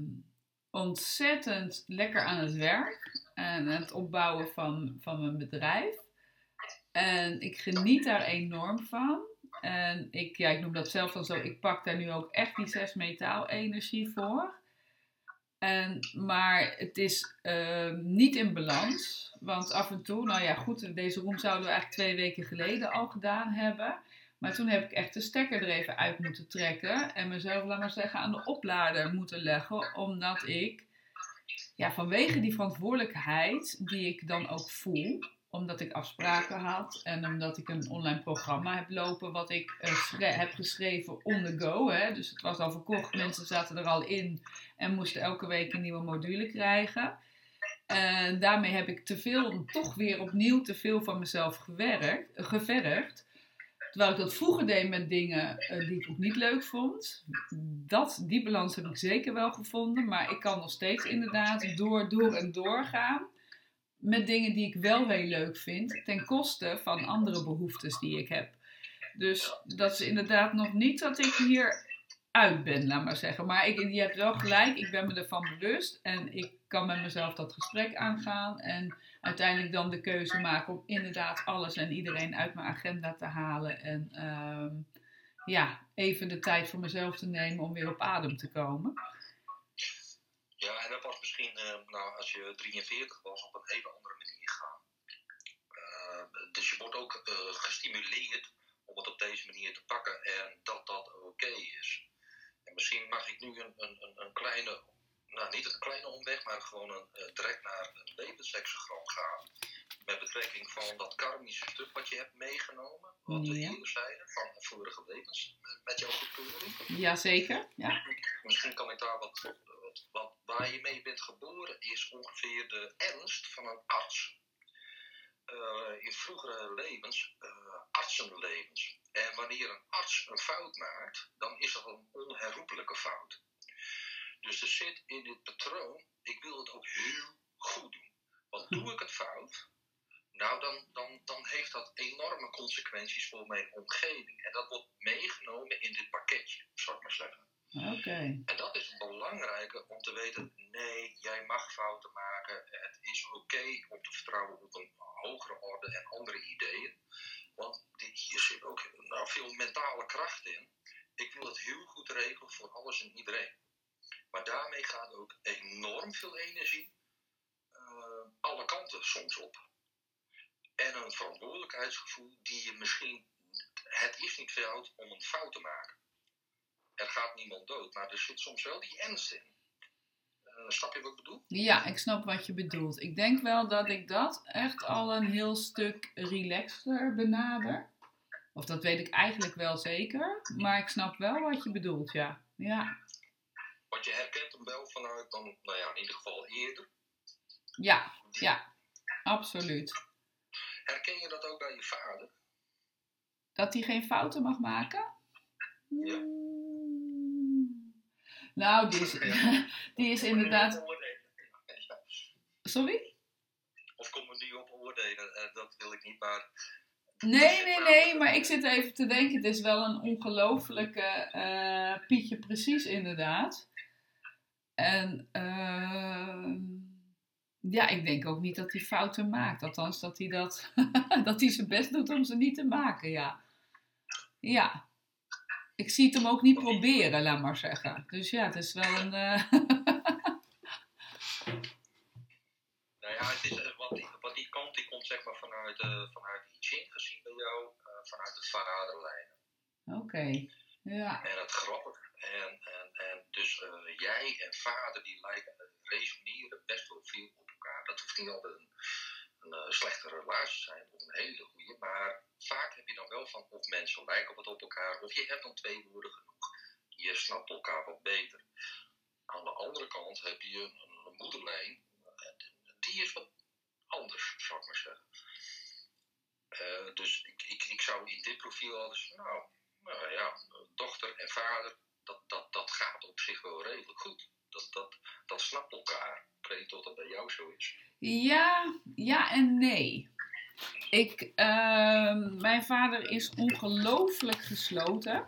ontzettend lekker aan het werk. En het opbouwen van, van mijn bedrijf. En ik geniet daar enorm van. En ik, ja, ik noem dat zelf dan zo. Ik pak daar nu ook echt die zes metaal energie voor. En, maar het is ehm, niet in balans. Want af en toe, nou ja, goed, deze room zouden we eigenlijk twee weken geleden al gedaan hebben. Maar toen heb ik echt de stekker er even uit moeten trekken. En mezelf, laat maar zeggen, aan de oplader moeten leggen. Omdat ik, ja, vanwege die verantwoordelijkheid die ik dan ook voel. Omdat ik afspraken had en omdat ik een online programma heb lopen. Wat ik eh, heb geschreven on the go. Hè? Dus het was al verkocht, mensen zaten er al in. En moesten elke week een nieuwe module krijgen. En daarmee heb ik te veel, toch weer opnieuw te veel van mezelf gewerkt, gevergd. Terwijl ik dat vroeger deed met dingen eh, die ik ook niet leuk vond. Dat, die balans heb ik zeker wel gevonden. Maar ik kan nog steeds inderdaad door, door en door gaan. Met dingen die ik wel heel leuk vind. Ten koste van andere behoeftes die ik heb. Dus dat is inderdaad nog niet dat ik hier uit ben, laat maar zeggen. Maar ik, je hebt wel gelijk, ik ben me ervan bewust. En ik kan met mezelf dat gesprek aangaan. En uiteindelijk dan de keuze maken om inderdaad alles en iedereen uit mijn agenda te halen. En ehm, ja, even de tijd voor mezelf te nemen om weer op adem te komen. Ja, en dat was misschien, eh, nou, als je 43 was, op een hele andere manier gaan. Eh, dus je wordt ook eh, gestimuleerd om het op deze manier te pakken en dat dat oké is. En misschien mag ik nu een, een, een, kleine, nou niet een kleine omweg, maar gewoon een, eh, direct naar een levenshexagram gaan. Met betrekking van dat karmische stuk wat je hebt meegenomen, wat we Ja. eerder zeiden, van vorige levens, met, met jouw goedkeuring. Jazeker, ja. Misschien kan ik daar wat, Waar je mee bent geboren is ongeveer de ernst van een arts. Eh, in vroegere levens, eh, artsenlevens. En wanneer een arts een fout maakt, dan is dat een onherroepelijke fout. Dus er zit in dit patroon, ik wil het ook heel goed doen. Want doe ik het fout, nou dan, dan, dan heeft dat enorme consequenties voor mijn omgeving. En dat wordt meegenomen in dit pakketje, zou ik maar zeggen. En dat is belangrijk om te weten, nee, jij mag fouten maken. Het is oké om te vertrouwen op een hogere orde en andere ideeën. Want hier zit ook nou, veel mentale kracht in. Ik wil het heel goed regelen voor alles en iedereen. Maar daarmee gaat ook enorm veel energie eh, alle kanten soms op. En een verantwoordelijkheidsgevoel die je misschien... Het is niet fout om een fout te maken er gaat niemand dood, maar er zit soms wel die ernst in. Eh, snap je wat ik bedoel? Ja, ik snap wat je bedoelt. Ik denk wel dat ik dat echt al een heel stuk relaxter benader. Of dat weet ik eigenlijk wel zeker. Maar ik snap wel wat je bedoelt, ja. Ja, Want je herkent hem wel vanuit dan, nou ja, in ieder geval eerder. ja, ja. Absoluut. Herken je dat ook bij je vader? Dat hij geen fouten mag maken? Ja. Nou, die is, die is inderdaad... Sorry? Of kom er nu op oordelen? Eh, dat wil ik niet, maar Nee, nee, nee, maar ik zit even te denken. Het is wel een ongelofelijke eh, Pietje precies, inderdaad. En ehm, ja, ik denk ook niet dat hij fouten maakt. Althans, dat hij, dat, dat hij zijn best doet om ze niet te maken, ja. Ja. Ik zie het hem ook niet proberen, laat maar zeggen. Dus ja, het is wel een... eh, nou ja, het is, eh, wat, die, wat die kant die komt zeg maar vanuit, eh vanuit I Ching gezien bij jou, vanuit de vaderlijn. Oké. Ja. En het grappige. En, en, en dus jij en vader die lijken resoneren best wel veel op elkaar. Dat hoeft niet altijd een, een eh, slechte relatie zijn of een hele goede. Maar vaak heb je dan wel van of mensen lijken wat op elkaar. Of je hebt dan twee woorden genoeg. Je snapt elkaar wat beter. Aan de andere kant heb je een, moederlijn. Die is wat anders, zou ik maar zeggen. Eh, dus ik, ik, ik zou in dit profiel altijd zeggen, nou, nou ja, dochter en vader, dat, dat, dat gaat op zich wel redelijk goed. Dat, dat, dat snapt elkaar. Ik weet niet dat bij jou zo is. Ja, ja en nee. Ik, ehm, mijn vader is ongelooflijk gesloten.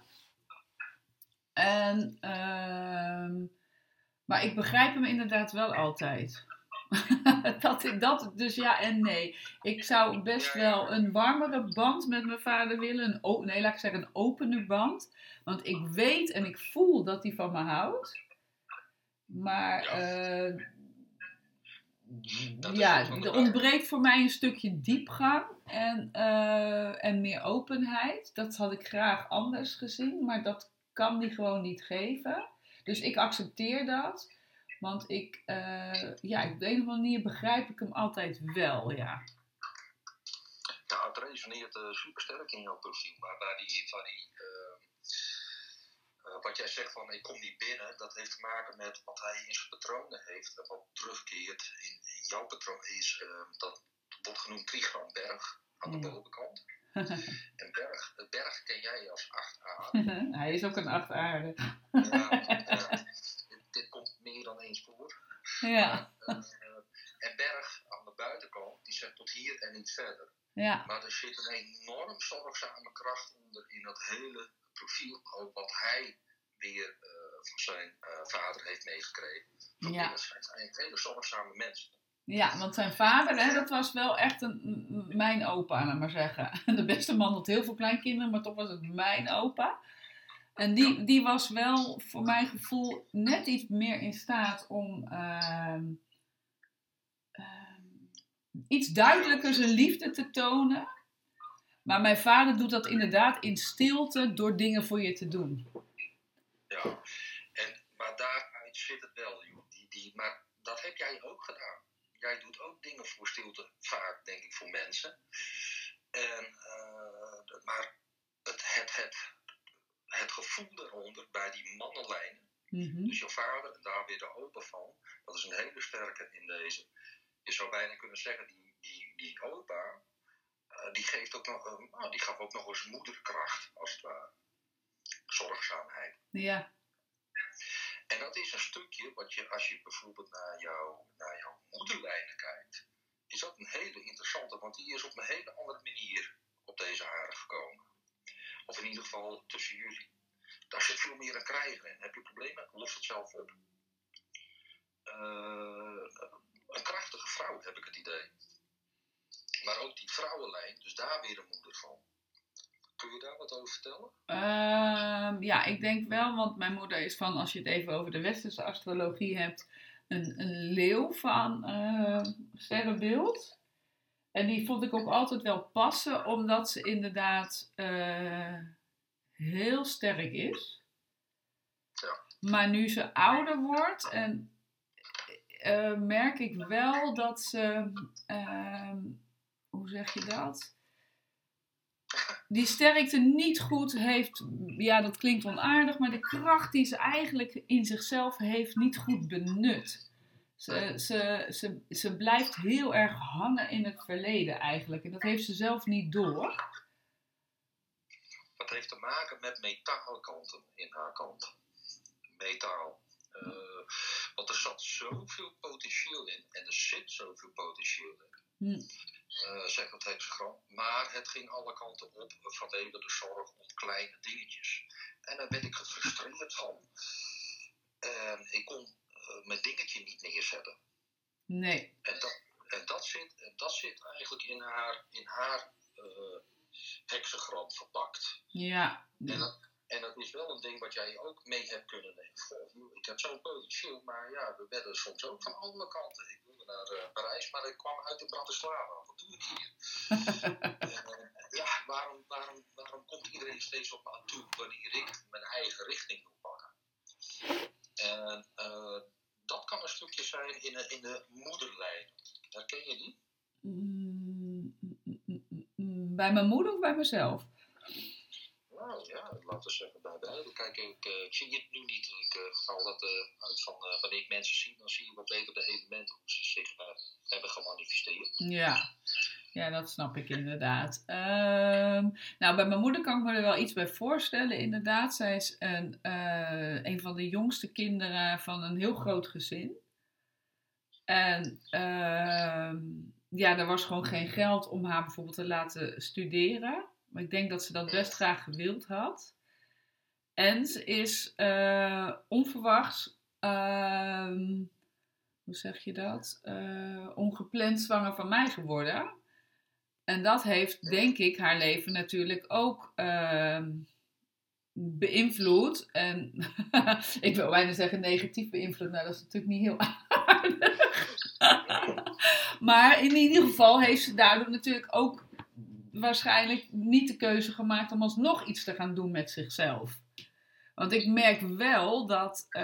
En, ehm, maar ik begrijp hem inderdaad wel altijd. dat, dat, dus ja en nee. Ik zou best wel een warmere band met mijn vader willen. Nee, laat ik zeggen een opene band. Want ik weet en ik voel dat hij van me houdt. Maar Ja. Dat ja, er ontbreekt voor mij een stukje diepgang en, eh, en meer openheid. Dat had ik graag anders gezien, maar dat kan die gewoon niet geven. Dus ik accepteer dat. Want ik, eh, ja, op de een of andere manier begrijp ik hem altijd wel, ja. Nou, het resoneert eh super sterk in jouw profiel. Maar waar die, waar die, eh, eh, wat jij zegt van ik kom niet binnen, dat heeft te maken met wat hij in zijn patronen heeft. En wat terugkeert in, in jouw patroon is, eh, dat wordt genoemd trigram berg aan de Ja. bovenkant. En berg, het berg ken jij als 8a. Hij is ook een achtaarde. Ja, ja, dit, dit komt meer dan eens voor. Ja, Eh, en berg aan de buitenkant, die zegt tot hier en niet verder. ja, Maar er zit een enorm zorgzame kracht onder in dat hele profiel. Ook wat hij weer eh, van zijn eh, vader heeft meegekregen. Van Ja. Het zijn eigenlijk hele zorgzame mensen. ja, want zijn vader, hè, dat was wel echt een, mijn opa, laat maar zeggen. De beste man had heel veel kleinkinderen, maar toch was het mijn opa. En die, die was wel voor mijn gevoel net iets meer in staat om ehm, ehm, iets duidelijker zijn liefde te tonen. Maar mijn vader doet dat inderdaad in stilte door dingen voor je te doen. Ja. En, maar daaruit zit het wel, joh. Die, die, maar dat heb jij ook gedaan. Jij doet ook dingen voor stilte, vaak denk ik voor mensen. En, eh, maar het, het, het, het gevoel daaronder bij die mannenlijnen Mhm. Dus jouw vader, en daar weer de opa van, dat is een hele sterke in deze. Je zou bijna kunnen zeggen, die, die, die opa, die, geeft ook nog, een- nou, die gaf ook nog eens moederkracht, als het ware. Zorgzaamheid. Ja, En dat is een stukje wat je, als je bijvoorbeeld naar, jouw naar jouw moederlijnen kijkt, is dat een hele interessante, want die is op een hele andere manier op deze aarde gekomen. Of in ieder geval tussen jullie. Daar zit veel meer een krijger in. Heb je problemen? Los het zelf op. Eh, een krachtige vrouw, heb ik het idee. Maar ook die vrouwenlijn, dus daar weer een moeder van. Kun je daar wat over vertellen? Ehm, ja, ik denk wel, want mijn moeder is van, als je het even over de westerse astrologie hebt, een, een leeuw van eh, sterrenbeeld. En die vond ik ook altijd wel passen, omdat ze inderdaad eh, heel sterk is. Ja. Maar nu ze ouder wordt, en, eh, merk ik wel dat ze, ehm, hoe zeg je dat? die sterkte niet goed heeft, ja dat klinkt onaardig, maar de kracht die ze eigenlijk in zichzelf heeft niet goed benut. Ze, ze, ze, ze blijft heel erg hangen in het verleden eigenlijk en dat heeft ze zelf niet door. Dat heeft te maken met metaalkanten in haar kant. Metaal. Eh, want er zat zoveel potentieel in. En er zit zoveel potentieel in. Hm. Zeg het hexagram. Maar het ging alle kanten op vanwege de zorg om kleine dingetjes. En daar werd ik gefrustreerd van. En ik kon eh, mijn dingetje niet neerzetten. Nee, En dat, en dat, zit, dat zit eigenlijk in haar, in haar eh, hexagram verpakt. ja. En dat, en dat is wel een ding wat jij ook mee hebt kunnen nemen. Ik had zo'n potentieel, maar ja, we werden soms ook van alle kanten. Ik naar eh, Parijs, maar ik kwam uit de Bratislava. Wat doe ik hier? Eh, ja, waarom, waarom, waarom komt iedereen steeds op me toe wanneer ik mijn eigen richting wil pakken? En uh, dat kan een stukje zijn in de, in de moederlijn. Herken je die? Mm, mm, mm, bij mijn moeder of bij mezelf? Nou ja, laten we zeggen bij beide. Kijk, ik, uh, ik zie het nu niet. Ik uh, ga dat uh, uit van wanneer ik mensen zie, dan zie je wat beter de elementen hoe ze zich hebben gemanifesteerd. Ja. Ja, dat snap ik inderdaad. Ehm, nou, bij mijn moeder kan ik me er wel iets bij voorstellen, inderdaad. Zij is een, een van de jongste kinderen van een heel groot gezin. En uh, ja, er was gewoon geen geld om haar bijvoorbeeld te laten studeren. Maar ik denk dat ze dat best graag gewild had. En ze is uh, onverwachts, uh, hoe zeg je dat? Uh, ongepland zwanger van mij geworden. En dat heeft, denk ik, haar leven natuurlijk ook ehm, beïnvloed. En ik wil bijna zeggen negatief beïnvloed. Nou, dat is natuurlijk niet heel aardig. maar in ieder geval heeft ze daardoor natuurlijk ook waarschijnlijk niet de keuze gemaakt om alsnog iets te gaan doen met zichzelf. Want ik merk wel dat uh,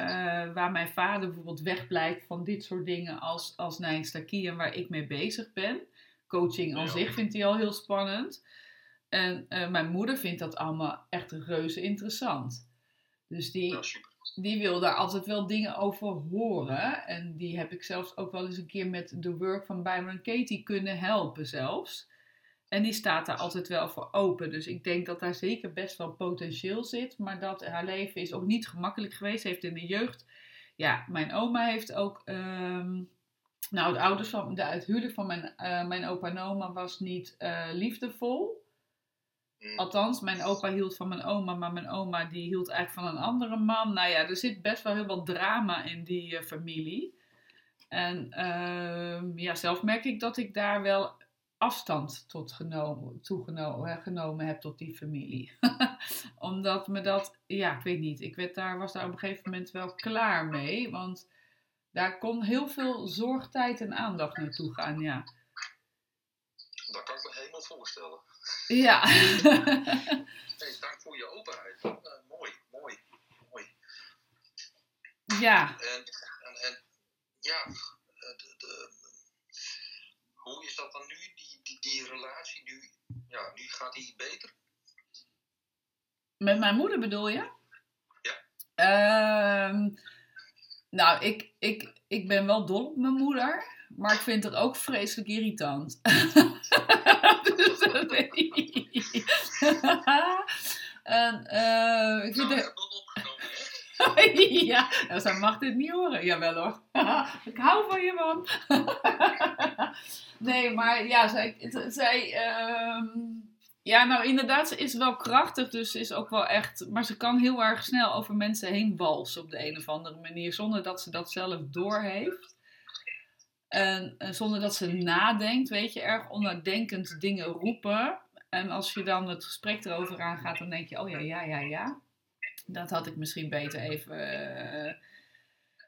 waar mijn vader bijvoorbeeld wegblijft van dit soort dingen als, als Nijnstakie en waar ik mee bezig ben. Coaching aan zich vindt hij al heel spannend. En uh, mijn moeder vindt dat allemaal echt reuze interessant. Dus die, die wil daar altijd wel dingen over horen. En die heb ik zelfs ook wel eens een keer met de work van Byron Katie kunnen helpen zelfs. En die staat daar altijd wel voor open. Dus ik denk dat daar zeker best wel potentieel zit. Maar dat haar leven is ook niet gemakkelijk geweest. Ze heeft in de jeugd. Ja, mijn oma heeft ook. Um, nou, het, ouders van, de, het huwelijk van mijn, uh, mijn opa en oma was niet uh, liefdevol. Althans, mijn opa hield van mijn oma, maar mijn oma die hield eigenlijk van een andere man. Nou ja, er zit best wel heel wat drama in die uh, familie. En uh, ja, zelf merk ik dat ik daar wel afstand tot genomen, toegenomen genomen heb tot die familie. Omdat me dat, ja, ik weet niet, ik werd daar, was daar op een gegeven moment wel klaar mee. Want daar kon heel veel zorgtijd en aandacht naartoe gaan, ja. Dat kan ik me helemaal voorstellen. Ja. hey, dank voor je openheid. Uh, mooi, mooi, mooi. Ja. En, en, en ja, de, de, hoe is dat dan nu, die, relatie? Nu, ja, nu gaat die beter? Met mijn moeder bedoel je? Ja. Um, nou, ik, ik, ik ben wel dol op mijn moeder, maar ik vind haar ook vreselijk irritant. dus weet ik. uh, vind nou. ja, nou, zij mag dit niet horen. Jawel hoor. ik hou van je man. nee, maar ja, zij... zij um, ja, nou inderdaad, ze is wel krachtig, dus is ook wel echt... Maar ze kan heel erg snel over mensen heen walsen op de een of andere manier, zonder dat ze dat zelf doorheeft. En, en zonder dat ze nadenkt, weet je, erg onnadenkend dingen roepen. En als je dan het gesprek erover aangaat, dan denk je, oh ja, ja, ja, ja. Dat had ik misschien beter even...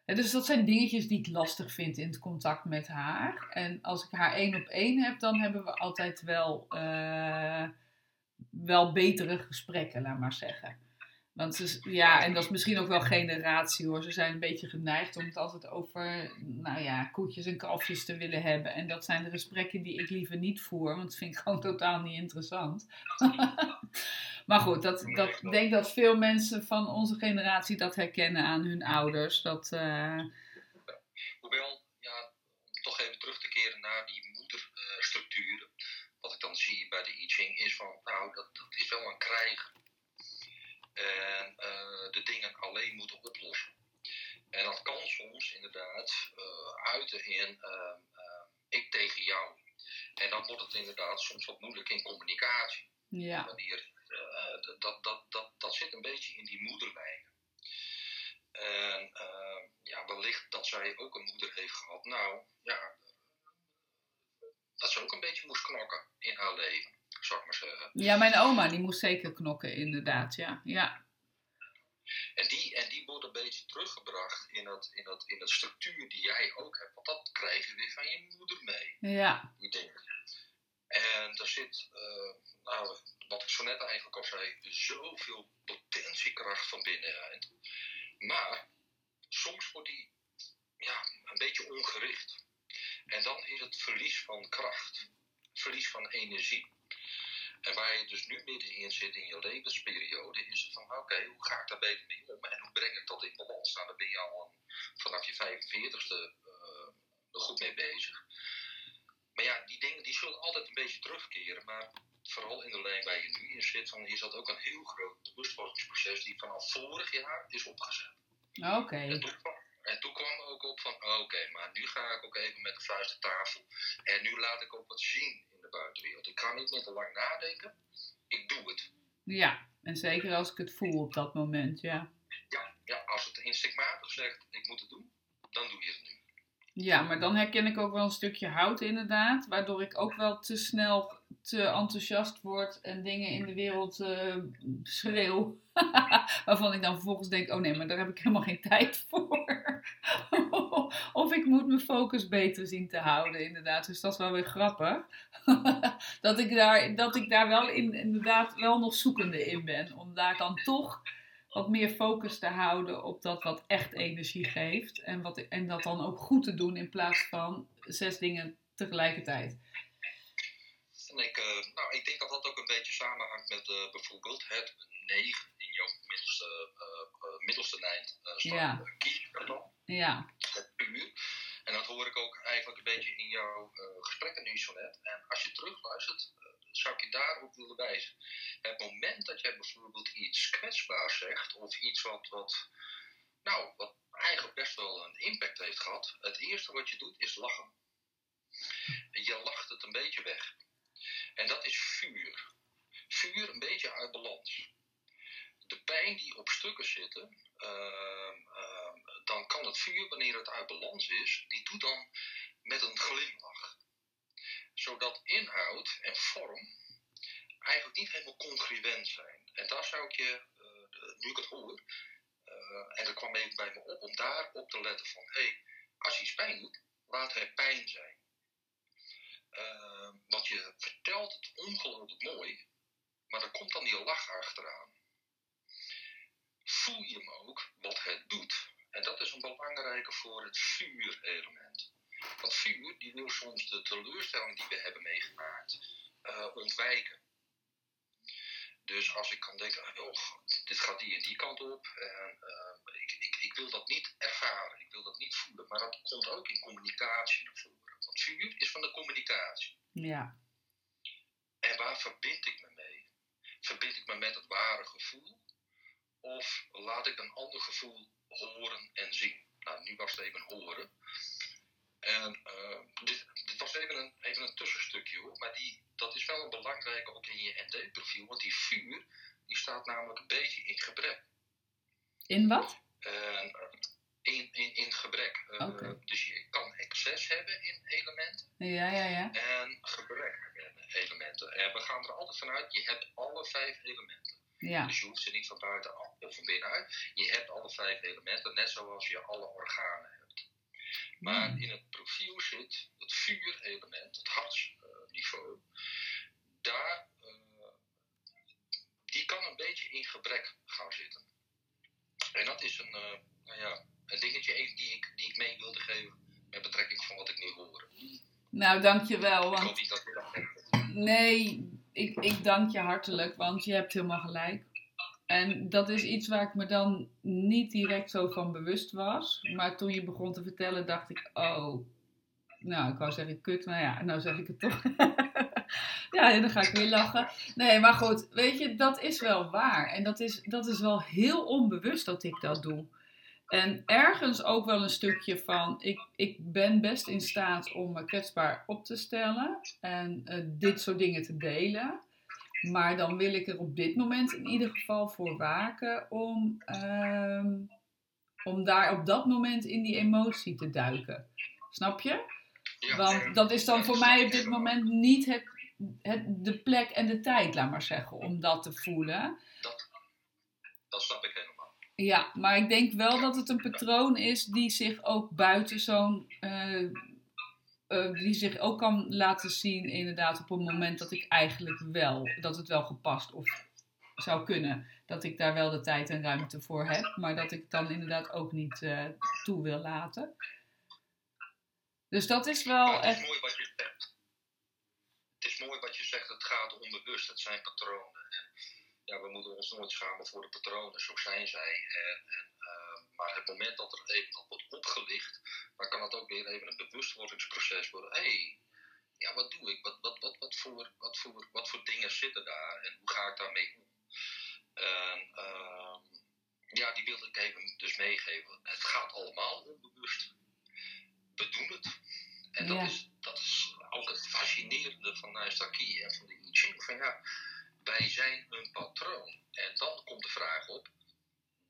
Uh, dus dat zijn dingetjes die ik lastig vind in het contact met haar. En als ik haar één op één heb, dan hebben we altijd wel... Uh, wel betere gesprekken, laat maar zeggen. Want ze, ja, en dat is misschien ook wel generatie hoor. Ze zijn een beetje geneigd om het altijd over, nou ja, koetjes en kalfjes te willen hebben. En dat zijn de gesprekken die ik liever niet voer, want dat vind ik gewoon totaal niet interessant. maar goed, dat, dat, ik denk dat veel mensen van onze generatie dat herkennen aan hun ouders. Dat, uh... Hoewel, ja, om toch even terug te keren naar die moederstructuren wat ik dan zie bij de I is van, nou, dat, dat is wel een krijg. En uh, de dingen alleen moeten oplossen. En dat kan soms inderdaad uh, uiten in uh, ik tegen jou. En dan wordt het inderdaad soms wat moeilijk in communicatie. Ja. Wanneer, dat, dat, dat, dat zit een beetje in die moederlijnen. En ja, wellicht dat zij ook een moeder heeft gehad. Nou, ja, dat ze ook een beetje moest knokken in haar leven, ik maar zeggen. Ja, mijn oma die moest zeker knokken, inderdaad, ja. ja. En die, en die wordt een beetje teruggebracht in dat, in, dat, in dat structuur die jij ook hebt. Want dat krijg je weer van je moeder mee. Ja. Die dingen. En er zit, uh, nou, wat ik zo net eigenlijk al zei, zoveel potentiekracht van binnenuit. Maar soms wordt die ja, een beetje ongericht. En dan is het verlies van kracht, verlies van energie. En waar je dus nu middenin zit in je levensperiode, is het van oké, hoe ga ik daar beter mee om en hoe breng ik dat in balans? Nou, daar ben je al vanaf je 45ste uh, goed mee bezig. Maar ja, die dingen die zullen altijd een beetje terugkeren, maar vooral in de lijn waar je nu in zit, dan is dat ook een heel groot bewustwordingsproces die vanaf vorig jaar is opgezet. Oké. En, toen kwam ook op van, oké, maar nu ga ik ook even met de vuist op tafel en nu laat ik ook wat zien de buitenwereld. Ik ga niet meer te lang nadenken, ik doe het. Ja, en zeker als ik het voel op dat moment, ja. Ja, ja als het instinctmatig zegt, ik moet het doen, dan doe je het nu. Ja, maar dan herken ik ook wel een stukje hout inderdaad, waardoor ik ook wel te snel te enthousiast word en dingen in de wereld uh, schreeuw. Waarvan ik dan vervolgens denk, oh nee, maar daar heb ik helemaal geen tijd voor. of ik moet mijn focus beter zien te houden, inderdaad. Dus dat is wel weer grappig. dat, ik daar, dat ik daar wel in, inderdaad wel nog zoekende in ben. Om daar dan toch wat meer focus te houden op dat wat echt energie geeft. En, wat, en dat dan ook goed te doen in plaats van zes dingen tegelijkertijd. En ik, uh, nou, ik denk dat dat ook een beetje samenhangt met uh, bijvoorbeeld het 9 in jouw middelste, uh, middelste lijn staat ja. Ja. Het puur. En dat hoor ik ook eigenlijk een beetje in jouw gesprekken nu zo net. En als je terugluistert, zou ik je daarop willen wijzen. Het moment dat jij bijvoorbeeld iets kwetsbaars zegt, of iets wat, wat, nou, wat eigenlijk best wel een impact heeft gehad, het eerste wat je doet is lachen. Je lacht het een beetje weg. En dat is vuur. Vuur een beetje uit balans. De pijn die op stukken zitten, uh, uh, dan kan het vuur, wanneer het uit balans is, die doet dan met een glimlach. Zodat inhoud en vorm eigenlijk niet helemaal congruent zijn. En daar zou ik je, uh, nu ik het hoor, uh, en dat kwam even bij me op, om daar op te letten van, hé, hey, als iets pijn doet, laat het pijn zijn. Uh, wat je vertelt het ongelooflijk mooi, maar er komt dan die lach achteraan. Voel je hem ook wat het doet? En dat is een belangrijke voor het vuurelement. Want vuur die wil soms de teleurstelling die we hebben meegemaakt uh, ontwijken. Dus als ik kan denken, oh, dit gaat die en die kant op, en uh, ik, ik, ik wil dat niet ervaren, ik wil dat niet voelen, maar dat komt ook in communicatie naar voren. Want vuur is van de communicatie. Ja. En waar verbind ik me mee? Verbind ik me met het ware gevoel? Of laat ik een ander gevoel horen en zien? Nou, nu was het even horen. En uh, dit, dit, was even een, even een tussenstukje hoor, maar die, dat is wel een belangrijke ook in je ND-profiel, want die vuur die staat namelijk een beetje in gebrek. In wat? Uh, in, in, in gebrek. Uh, okay. Dus je kan excess hebben in elementen. Ja, ja, ja. En gebrek in elementen. En we gaan er altijd vanuit, je hebt alle vijf elementen. Ja. Dus je hoeft ze niet van buitenaf of van binnenuit. Je hebt alle vijf elementen, net zoals je alle organen hebt. Maar mm. in het profiel zit het vuurelement, het hartsniveau. Daar, uh, die kan een beetje in gebrek gaan zitten. En dat is een, uh, nou ja, een dingetje even die ik, die ik mee wilde geven met betrekking van wat ik nu hoor. Nou, dankjewel. Want... Ik hoop niet dat je dat hebt. Nee, ik, ik dank je hartelijk, want je hebt helemaal gelijk. En dat is iets waar ik me dan niet direct zo van bewust was. Maar toen je begon te vertellen, dacht ik, oh, nou, ik wou zeggen kut, maar ja, nou zeg ik het toch. ja, dan ga ik weer lachen. Nee, maar goed, weet je, dat is wel waar. En dat is, dat is wel heel onbewust dat ik dat doe. En ergens ook wel een stukje van, ik, ik ben best in staat om me kwetsbaar op te stellen en uh, dit soort dingen te delen. Maar dan wil ik er op dit moment in ieder geval voor waken om, uh, om daar op dat moment in die emotie te duiken. Snap je? Want dat is dan voor mij op dit moment niet het, het, de plek en de tijd, laat maar zeggen, om dat te voelen. Dat, dat snap ik. Ja, maar ik denk wel dat het een patroon is die zich ook buiten zo'n uh, eh, die zich ook kan laten zien inderdaad op een moment dat ik eigenlijk wel, dat het wel gepast of zou kunnen. Dat ik daar wel de tijd en ruimte voor heb, maar dat ik dan inderdaad ook niet uh, toe wil laten. Dus dat is wel Ja, het is echt. mooi wat je zegt. Het is mooi wat je zegt, het gaat onbewust, het zijn patronen. En ja, we moeten ons nooit schamen voor de patronen, zo zijn zij. En, en, eh, maar het moment dat er even dat wordt opgelicht, dan kan het ook weer even een bewustwordingsproces worden. Hé, hey, ja, wat doe ik? Wat, wat, wat, wat, voor, wat, voor, wat voor dingen zitten daar en hoe ga ik daarmee om? En, ehm, ja, die wilde ik even dus meegeven. Het gaat allemaal onbewust. We doen het. En dat, Ja. is, dat is ook het fascinerende van Naistaki en van de I Ching. Van ja, wij zijn een patroon. En dan komt de vraag op,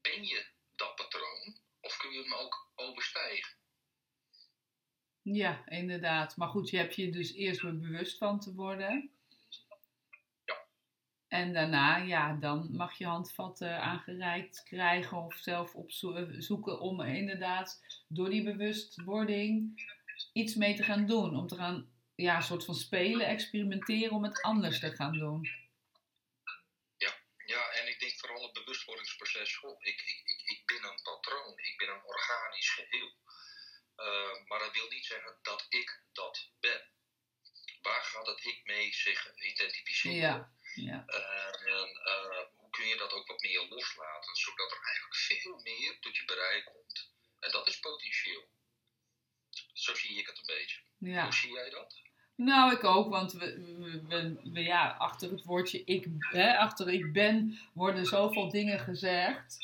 ben je dat patroon? Of kun je hem ook overstijgen? Ja, inderdaad. Maar goed, je hebt je dus eerst er bewust van te worden. Ja. En daarna, ja, dan mag je handvatten aangereikt krijgen of zelf opzoeken om inderdaad door die bewustwording iets mee te gaan doen. Om te gaan, ja, een soort van spelen, experimenteren om het anders te gaan doen. Ja, en ik denk vooral het bewustwordingsproces. Ik, ik, ik, ik ben een patroon, ik ben een organisch geheel. Uh, maar dat wil niet zeggen dat ik dat ben. Waar gaat het ik mee zich identificeren? Ja, ja. Uh, en uh, hoe kun je dat ook wat meer loslaten, zodat er eigenlijk veel meer tot je bereik komt. En dat is potentieel. Zo zie ik het een beetje. Ja. Hoe zie jij dat? Nou, ik ook, want we, we, we, ja, achter het woordje ik, hè, achter ik ben, worden zoveel dingen gezegd.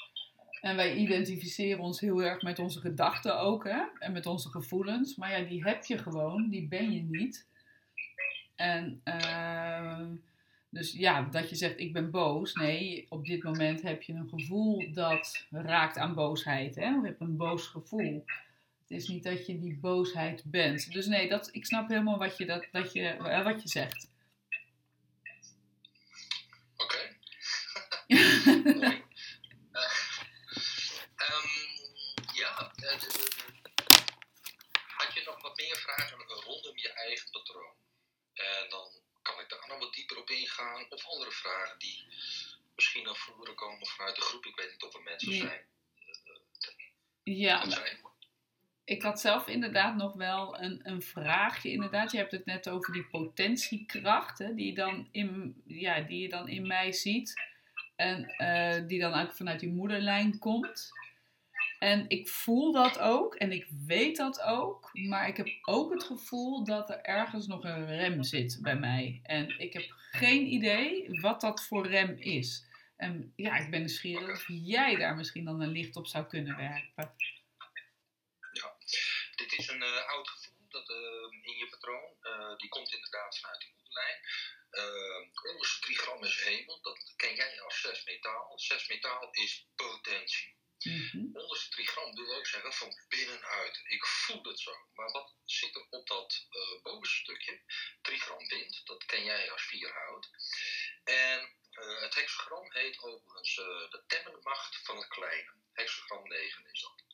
En wij identificeren ons heel erg met onze gedachten ook, hè? En met onze gevoelens. Maar ja, die heb je gewoon, die ben je niet. En uh, dus ja, dat je zegt ik ben boos. Nee, op dit moment heb je een gevoel dat raakt aan boosheid. Hè? Je hebt een boos gevoel. Het is niet dat je die boosheid bent. Dus nee, dat, ik snap helemaal wat je, dat, dat je, wat je zegt. Oké. Okay. Mooi. ja, had je nog wat meer vragen rondom je eigen patroon? En dan kan ik daar nog wat dieper op ingaan. Of andere vragen die misschien naar voren komen vanuit de groep. Ik weet niet of er mensen Ja. zijn. Ja, zijn. Ik had zelf inderdaad nog wel een, een vraagje. Inderdaad, je hebt het net over die potentiekracht hè, die, je dan in, ja, die je dan in mij ziet. En eh, die dan eigenlijk vanuit die moederlijn komt. En ik voel dat ook en ik weet dat ook. Maar ik heb ook het gevoel dat er ergens nog een rem zit bij mij. En ik heb geen idee wat dat voor rem is. En ja, ik ben nieuwsgierig of jij daar misschien dan een licht op zou kunnen werpen. Is een uh, oud gevoel dat, uh, in je patroon. Uh, die komt inderdaad vanuit die moederlijn. onderste trigram is hemel. Dat ken jij als zes metaal. Zes metaal is potentie. Mm-hmm. Onderste trigram wil ook zeggen van binnenuit. Ik voel het zo. Maar wat zit er op dat bovenste stukje? Trigram wind, dat ken jij als vierhout. En uh, het hexagram heet overigens de temmende macht van het kleine. Hexagram 9 is dat.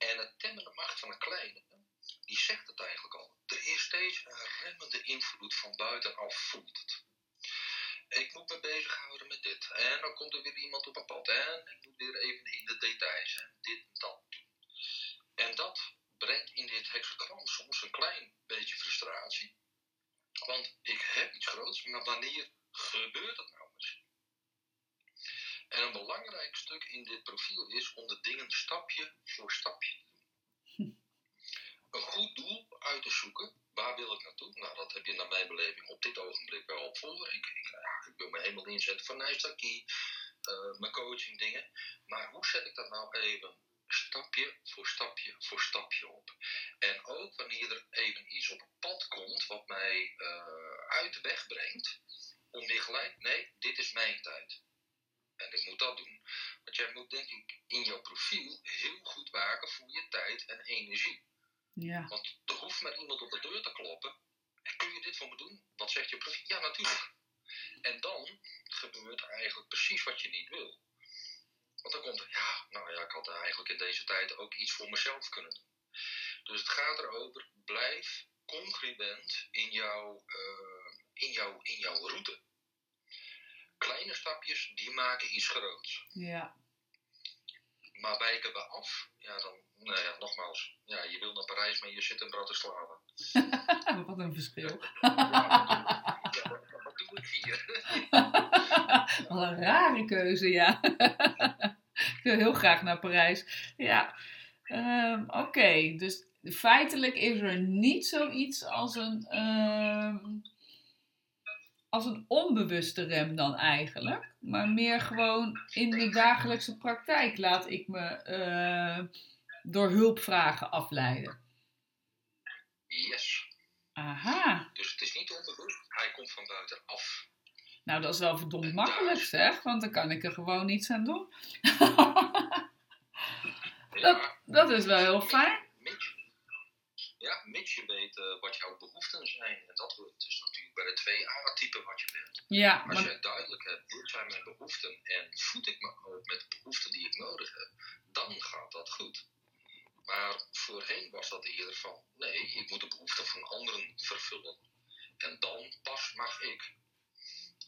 En het temmende macht van het kleine, die zegt het eigenlijk al. Er is steeds een remmende invloed van buitenaf voelt het ik moet me bezighouden met dit. En dan komt er weer iemand op een pad. En ik moet weer even in de details en dit en dat doen. En dat brengt in dit hexagram soms een klein beetje frustratie. Want ik heb iets groots, maar wanneer gebeurt het nou? En een belangrijk stuk in dit profiel is om de dingen stapje voor stapje te doen. Een goed doel uit te zoeken Waar wil ik naartoe? Nou, dat heb je naar mijn beleving op dit ogenblik wel op voor. Ik, ik, ja, ik wil me helemaal inzetten voor Nijstaki, uh, mijn coaching dingen. Maar hoe zet ik dat nou even stapje voor stapje voor stapje op? En ook wanneer er even iets op het pad komt wat mij uh, uit de weg brengt, om weer gelijk, nee, dit is mijn tijd. En ik moet dat doen. Want jij moet denk ik in jouw profiel heel goed waken voor je tijd en energie. Ja. Want er hoeft maar iemand op de deur te kloppen. Kun je dit voor me doen? Wat zegt je profiel? Ja, natuurlijk. En dan gebeurt eigenlijk precies wat je niet wil. Want dan komt er, ja, nou ja, ik had eigenlijk in deze tijd ook iets voor mezelf kunnen doen. Dus het gaat erover, blijf congruent in jouw, uh, in, jouw, in jouw route. Kleine stapjes, die maken iets groots. Ja. Maar wijken we af, ja, dan, nou ja, nogmaals, ja, je wil naar Parijs, maar je zit in Bratislava. Wat een verschil. ja, wat, doe ik hier? Wat een rare keuze, ja. ik wil heel graag naar Parijs. Ja, um, oké. Dus feitelijk is er niet zoiets als een, uh, als een onbewuste rem dan eigenlijk. Maar meer gewoon in de dagelijkse praktijk laat ik me uh, door hulpvragen afleiden. Yes. Aha. Dus het is niet onbewust, hij komt van buitenaf. Nou, dat is wel verdomd makkelijk zeg, want dan kan ik er gewoon niets aan doen. dat, dat is wel heel fijn. Ja, mits je weet uh, wat jouw behoeften zijn. En dat dus natuurlijk bij de twee A-typen wat je bent. Ja, Als maar... je duidelijk hebt, dit zijn mijn behoeften en voed ik me ook met de behoeften die ik nodig heb, dan gaat dat goed. Maar voorheen was dat eerder van, nee, ik moet de behoeften van anderen vervullen. En dan pas mag ik.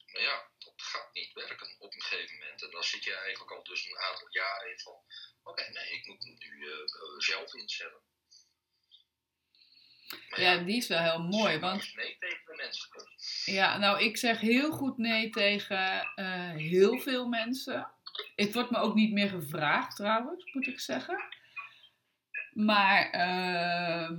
Maar ja, dat gaat niet werken op een gegeven moment. En dan zit je eigenlijk al dus een aantal jaren in van, oké, nee, ik moet nu uh, zelf inzetten. Ja, die is wel heel mooi. Want, nee tegen de mensen. Ja, nou, ik zeg heel goed nee tegen uh, heel veel mensen. Het wordt me ook niet meer gevraagd, trouwens, moet ik zeggen. Maar uh,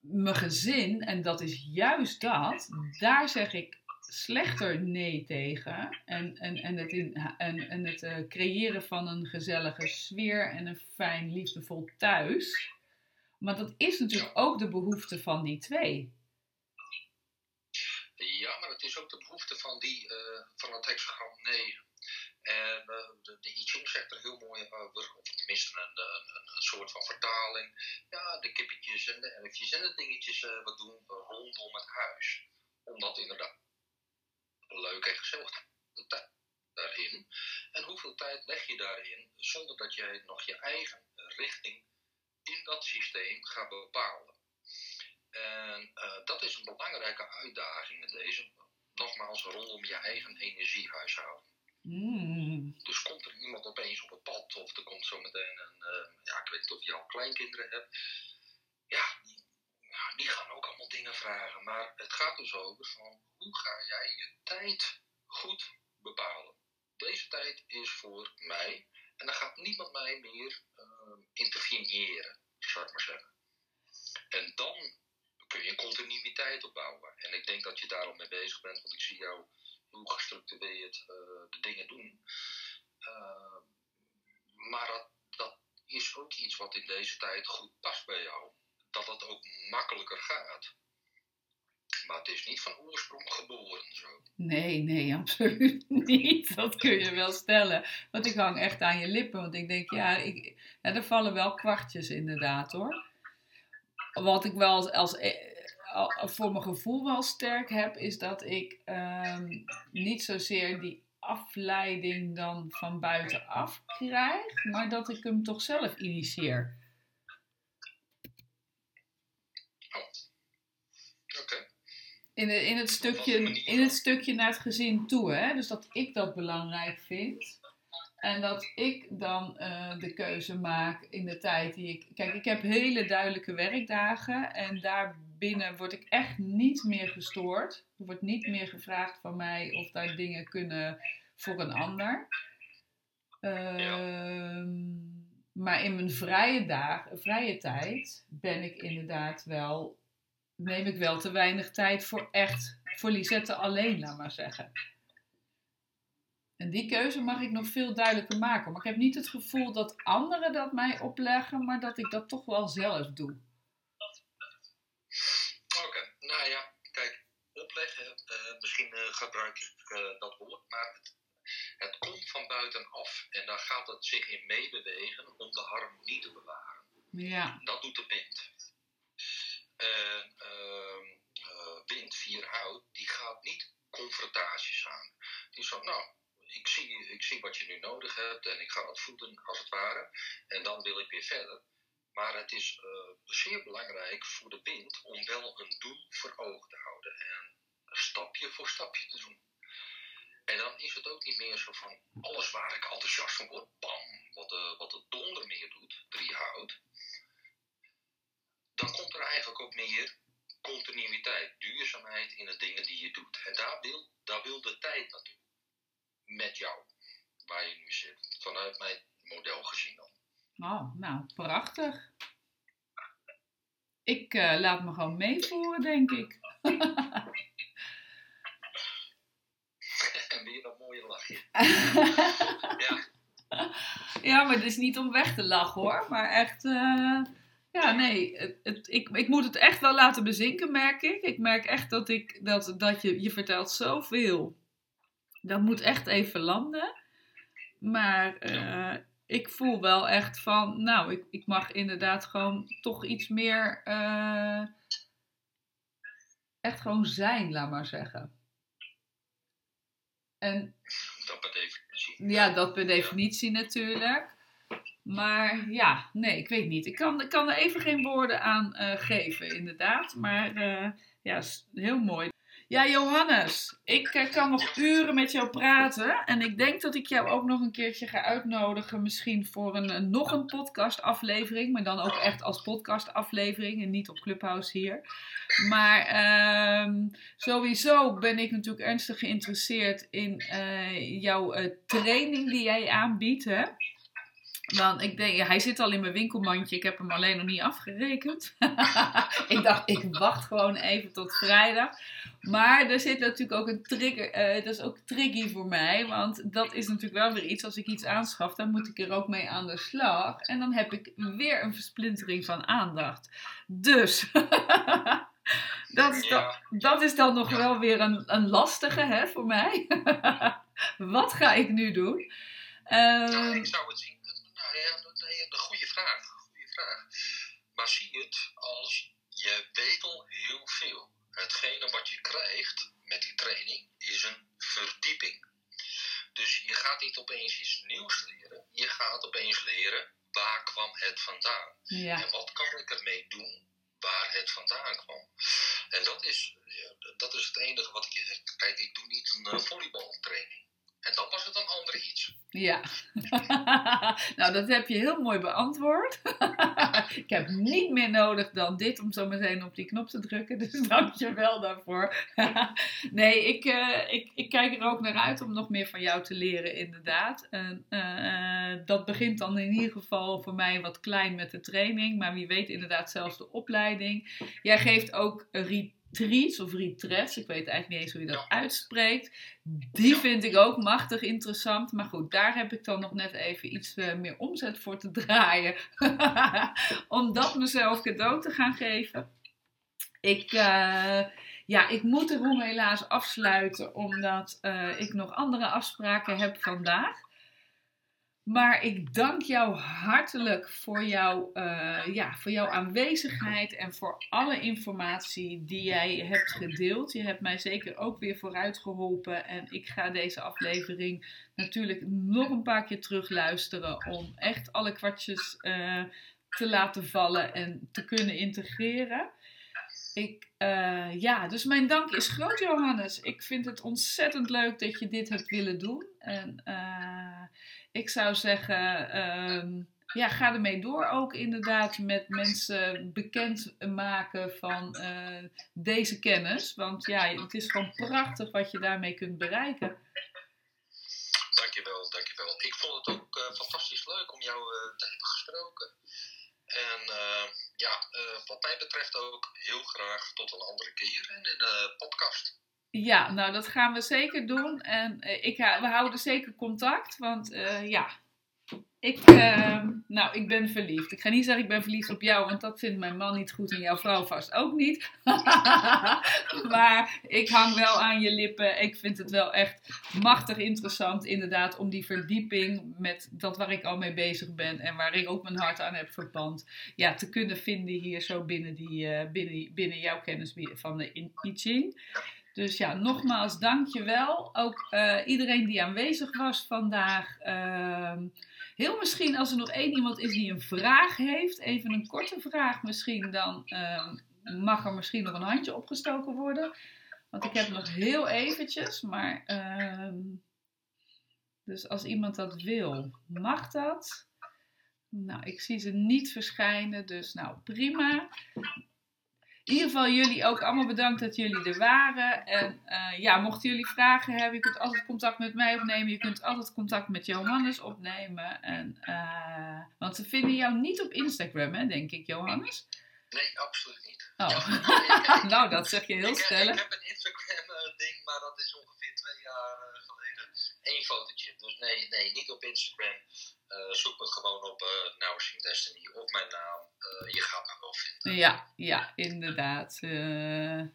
mijn gezin, en dat is juist dat, daar zeg ik slechter nee tegen. En, en, en het, in, en, en het uh, creëren van een gezellige sfeer en een fijn, liefdevol thuis maar dat is natuurlijk ook de behoefte van die twee. Ja, maar het is ook de behoefte van, die, uh, van het hexagram 9. En uh, de, de I Ching zegt er heel mooi over, of tenminste een, een, een, soort van vertaling. Ja, de kippetjes en de elfjes en de dingetjes uh, wat doen rondom het huis. Omdat inderdaad leuk en gezellig tijd daarin. En hoeveel tijd leg je daarin zonder dat jij nog je eigen richting in dat systeem gaat bepalen. En uh, dat is een belangrijke uitdaging in deze. Nogmaals, rondom je eigen energiehuishouden. Mm. Dus komt er iemand opeens op het pad, of er komt zo meteen een. Uh, ja, ik weet niet of je al kleinkinderen hebt. Ja, die, nou, die gaan ook allemaal dingen vragen. Maar het gaat dus over van hoe ga jij je tijd goed bepalen. Deze tijd is voor mij en dan gaat niemand mij meer uh, interveneren, zou ik maar zeggen. En dan kun je continuïteit opbouwen. En ik denk dat je daar al mee bezig bent, want ik zie jou heel gestructureerd uh, de dingen doen. Uh, maar dat, dat is ook iets wat in deze tijd goed past bij jou. Dat het ook makkelijker gaat. Maar het is niet van oorsprong geboren zo. Nee, nee, absoluut niet. Dat kun je wel stellen. Want ik hang echt aan je lippen. Want ik denk, ja, ik, er vallen wel kwartjes inderdaad hoor. Wat ik wel als, als eh, voor mijn gevoel wel sterk heb, is dat ik um, niet zozeer die afleiding dan van buitenaf krijg, maar dat ik hem toch zelf initieer. in, in, het stukje, in het stukje naar het gezin toe. Hè? Dus dat ik dat belangrijk vind. En dat ik dan uh, de keuze maak in de tijd die ik. Kijk, ik heb hele duidelijke werkdagen. En daarbinnen word ik echt niet meer gestoord. Er wordt niet meer gevraagd van mij of daar dingen kunnen voor een ander. Uh, maar in mijn vrije dagen, vrije tijd ben ik inderdaad wel neem ik wel te weinig tijd voor echt, voor Lisette alleen, laat maar zeggen. En die keuze mag ik nog veel duidelijker maken. Maar ik heb niet het gevoel dat anderen dat mij opleggen, maar dat ik dat toch wel zelf doe. Oké, nou ja, kijk, opleggen, uh, misschien uh, gebruik ik uh, dat woord, maar het, het, komt van buitenaf. En daar gaat het zich in meebewegen om de harmonie te bewaren. Ja. Dat doet de wind. En uh, wind, vier hout, die gaat niet confrontaties aan. Die zegt, nou, ik zie, ik zie wat je nu nodig hebt en ik ga dat voeden als het ware. En dan wil ik weer verder. Maar het is uh, zeer belangrijk voor de wind om wel een doel voor ogen te houden en stapje voor stapje te doen. En dan is het ook niet meer zo van alles waar ik enthousiast van word, bam, wat de, wat de donder meer doet, drie hout. Dan komt er eigenlijk ook meer continuïteit, duurzaamheid in de dingen die je doet. En daar wil, daar wil de tijd naartoe. Met jou, waar je nu zit. Vanuit mijn model gezien dan. Oh, nou, prachtig. Ik uh, laat me gewoon meevoeren, denk ik. en weer dat mooie lachje. ja. ja, maar het is niet om weg te lachen hoor. Maar echt, uh, ja, nee. Het, het, ik, ik moet het echt wel laten bezinken, merk ik. Ik merk echt dat, ik, dat, dat je, je vertelt zoveel. Dat moet echt even landen. Maar uh, ik voel wel echt van, nou, ik, ik mag inderdaad gewoon toch iets meer uh, echt gewoon zijn, laat maar zeggen. En, dat per definitie. Ja, dat per definitie natuurlijk. Maar ja, nee, ik weet niet. Ik kan, ik kan er even geen woorden aan uh, geven, inderdaad. Maar ja, heel mooi. Ja, Johannes, ik eh, kan nog uren met jou praten. En ik denk dat ik jou ook nog een keertje ga uitnodigen. Misschien voor een, nog een podcastaflevering. Maar dan ook echt als podcastaflevering en niet op Clubhouse hier. Maar uh, sowieso ben ik natuurlijk ernstig geïnteresseerd in uh, jouw uh, training die jij aanbiedt. Want ik denk, hij zit al in mijn winkelmandje. Ik heb hem alleen nog niet afgerekend. ik dacht, ik wacht gewoon even tot vrijdag. Maar er zit natuurlijk ook een trigger. Uh, dat is ook tricky voor mij. Want dat is natuurlijk wel weer iets. Als ik iets aanschaf, dan moet ik er ook mee aan de slag. En dan heb ik weer een versplintering van aandacht. Dus. dat, is dan, dat is dan nog wel weer een, een lastige hè, voor mij. Wat ga ik nu doen? Uh, ik zou het zien ja, een goede vraag. Goede vraag. Maar zie het als je weet al heel veel. Hetgene wat je krijgt met die training is een verdieping. Dus je gaat niet opeens iets nieuws leren. Je gaat opeens leren waar kwam het vandaan. Ja. En wat kan ik ermee doen waar het vandaan kwam. En dat is, ja, dat is het enige wat ik... Kijk, ik doe niet een uh, volleybaltraining. En dan was het een ander iets. Ja, nou dat heb je heel mooi beantwoord. ik heb niet meer nodig dan dit om zo meteen op die knop te drukken. Dus dank je wel daarvoor. nee, ik, uh, ik, ik kijk er ook naar uit om nog meer van jou te leren, inderdaad. En, uh, dat begint dan in ieder geval voor mij wat klein met de training. Maar wie weet inderdaad zelfs de opleiding. Jij geeft ook retreat retreats of retreats, ik weet eigenlijk niet eens hoe je dat uitspreekt. Die vind ik ook machtig interessant. Maar goed, daar heb ik dan nog net even iets uh, meer omzet voor te draaien. Om dat mezelf cadeau te gaan geven. Ik, uh, ja, ik moet de room helaas afsluiten, omdat uh, ik nog andere afspraken heb vandaag. Maar ik dank jou hartelijk voor, jou, uh, ja, voor jouw aanwezigheid en voor alle informatie die jij hebt gedeeld. Je hebt mij zeker ook weer vooruit geholpen. En ik ga deze aflevering natuurlijk nog een paar keer terugluisteren om echt alle kwartjes uh, te laten vallen en te kunnen integreren. Ik, uh, ja, dus mijn dank is groot, Johannes. Ik vind het ontzettend leuk dat je dit hebt willen doen. En ik zou zeggen, um, ja, ga ermee door ook inderdaad met mensen bekend maken van uh, deze kennis. Want ja, het is gewoon prachtig wat je daarmee kunt bereiken. Dankjewel, dankjewel. Ik vond het ook uh, fantastisch leuk om jou uh, te hebben gesproken. En ja, wat mij betreft ook heel graag tot een andere keer in de podcast. Ja, nou dat gaan we zeker doen. En uh, ik, we houden zeker contact, want uh, ja, ik, uh, nou, ik ben verliefd. Ik ga niet zeggen ik ben verliefd op jou, want dat vindt mijn man niet goed en jouw vrouw vast ook niet. maar ik hang wel aan je lippen. Ik vind het wel echt machtig interessant, inderdaad, om die verdieping met dat waar ik al mee bezig ben en waar ik ook mijn hart aan heb verpand, ja, te kunnen vinden hier zo binnen, die, binnen, binnen jouw kennis van de I Ching. Dus ja, nogmaals dankjewel. Ook uh, iedereen die aanwezig was vandaag. Uh, Heel misschien als er nog één iemand is die een vraag heeft, even een korte vraag misschien, dan ehm, mag er misschien nog een handje opgestoken worden. Want ik heb nog heel eventjes, maar ehm, dus als iemand dat wil, mag dat. Nou, ik zie ze niet verschijnen, dus nou prima. In ieder geval jullie ook allemaal bedankt dat jullie er waren. En uh, ja, mochten jullie vragen hebben, je kunt altijd contact met mij opnemen. Je kunt altijd contact met Johannes opnemen. En, uh, want ze vinden jou niet op Instagram, hè, denk ik, Johannes? Nee, absoluut niet. Oh. nou, dat zeg je heel ik, stellig. Ik heb een Instagram-ding, maar dat is ongeveer twee jaar geleden. Eén fotootje. Dus nee, nee, niet op Instagram. Uh, zoek me gewoon op uh, Nourishing Destiny of mijn naam. Uh, je gaat me wel vinden. Ja, ja inderdaad.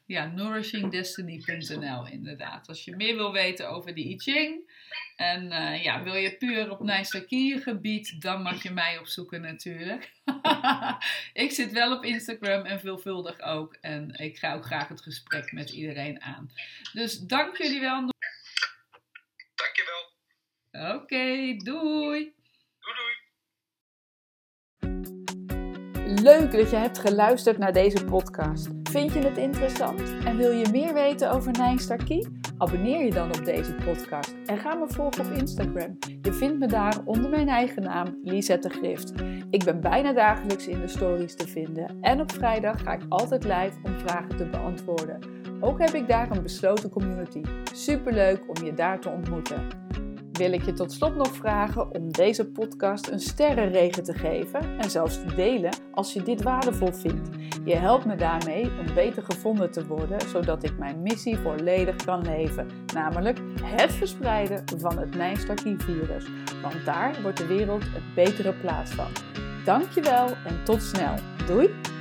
ja, nourishingdestiny.nl inderdaad. Als je meer wil weten over de I Ching. En ja, wil je puur op Nijstakir gebied, dan mag je mij opzoeken natuurlijk. ik zit wel op Instagram en veelvuldig ook. En ik ga ook graag het gesprek met iedereen aan. Dus dank jullie wel. Oké, okay, doei. Leuk dat je hebt geluisterd naar deze podcast. Vind je het interessant en wil je meer weten over Nijnstar Key? Abonneer je dan op deze podcast en ga me volgen op Instagram. Je vindt me daar onder mijn eigen naam, Lisette Grift. Ik ben bijna dagelijks in de stories te vinden en op vrijdag ga ik altijd live om vragen te beantwoorden. Ook heb ik daar een besloten community. Superleuk om je daar te ontmoeten wil ik je tot slot nog vragen om deze podcast een sterrenregen te geven en zelfs te delen als je dit waardevol vindt. Je helpt me daarmee om beter gevonden te worden, zodat ik mijn missie volledig kan leven, namelijk het verspreiden van het Nijnstarkie-virus. Want daar wordt de wereld een betere plaats van. Dankjewel en tot snel. Doei!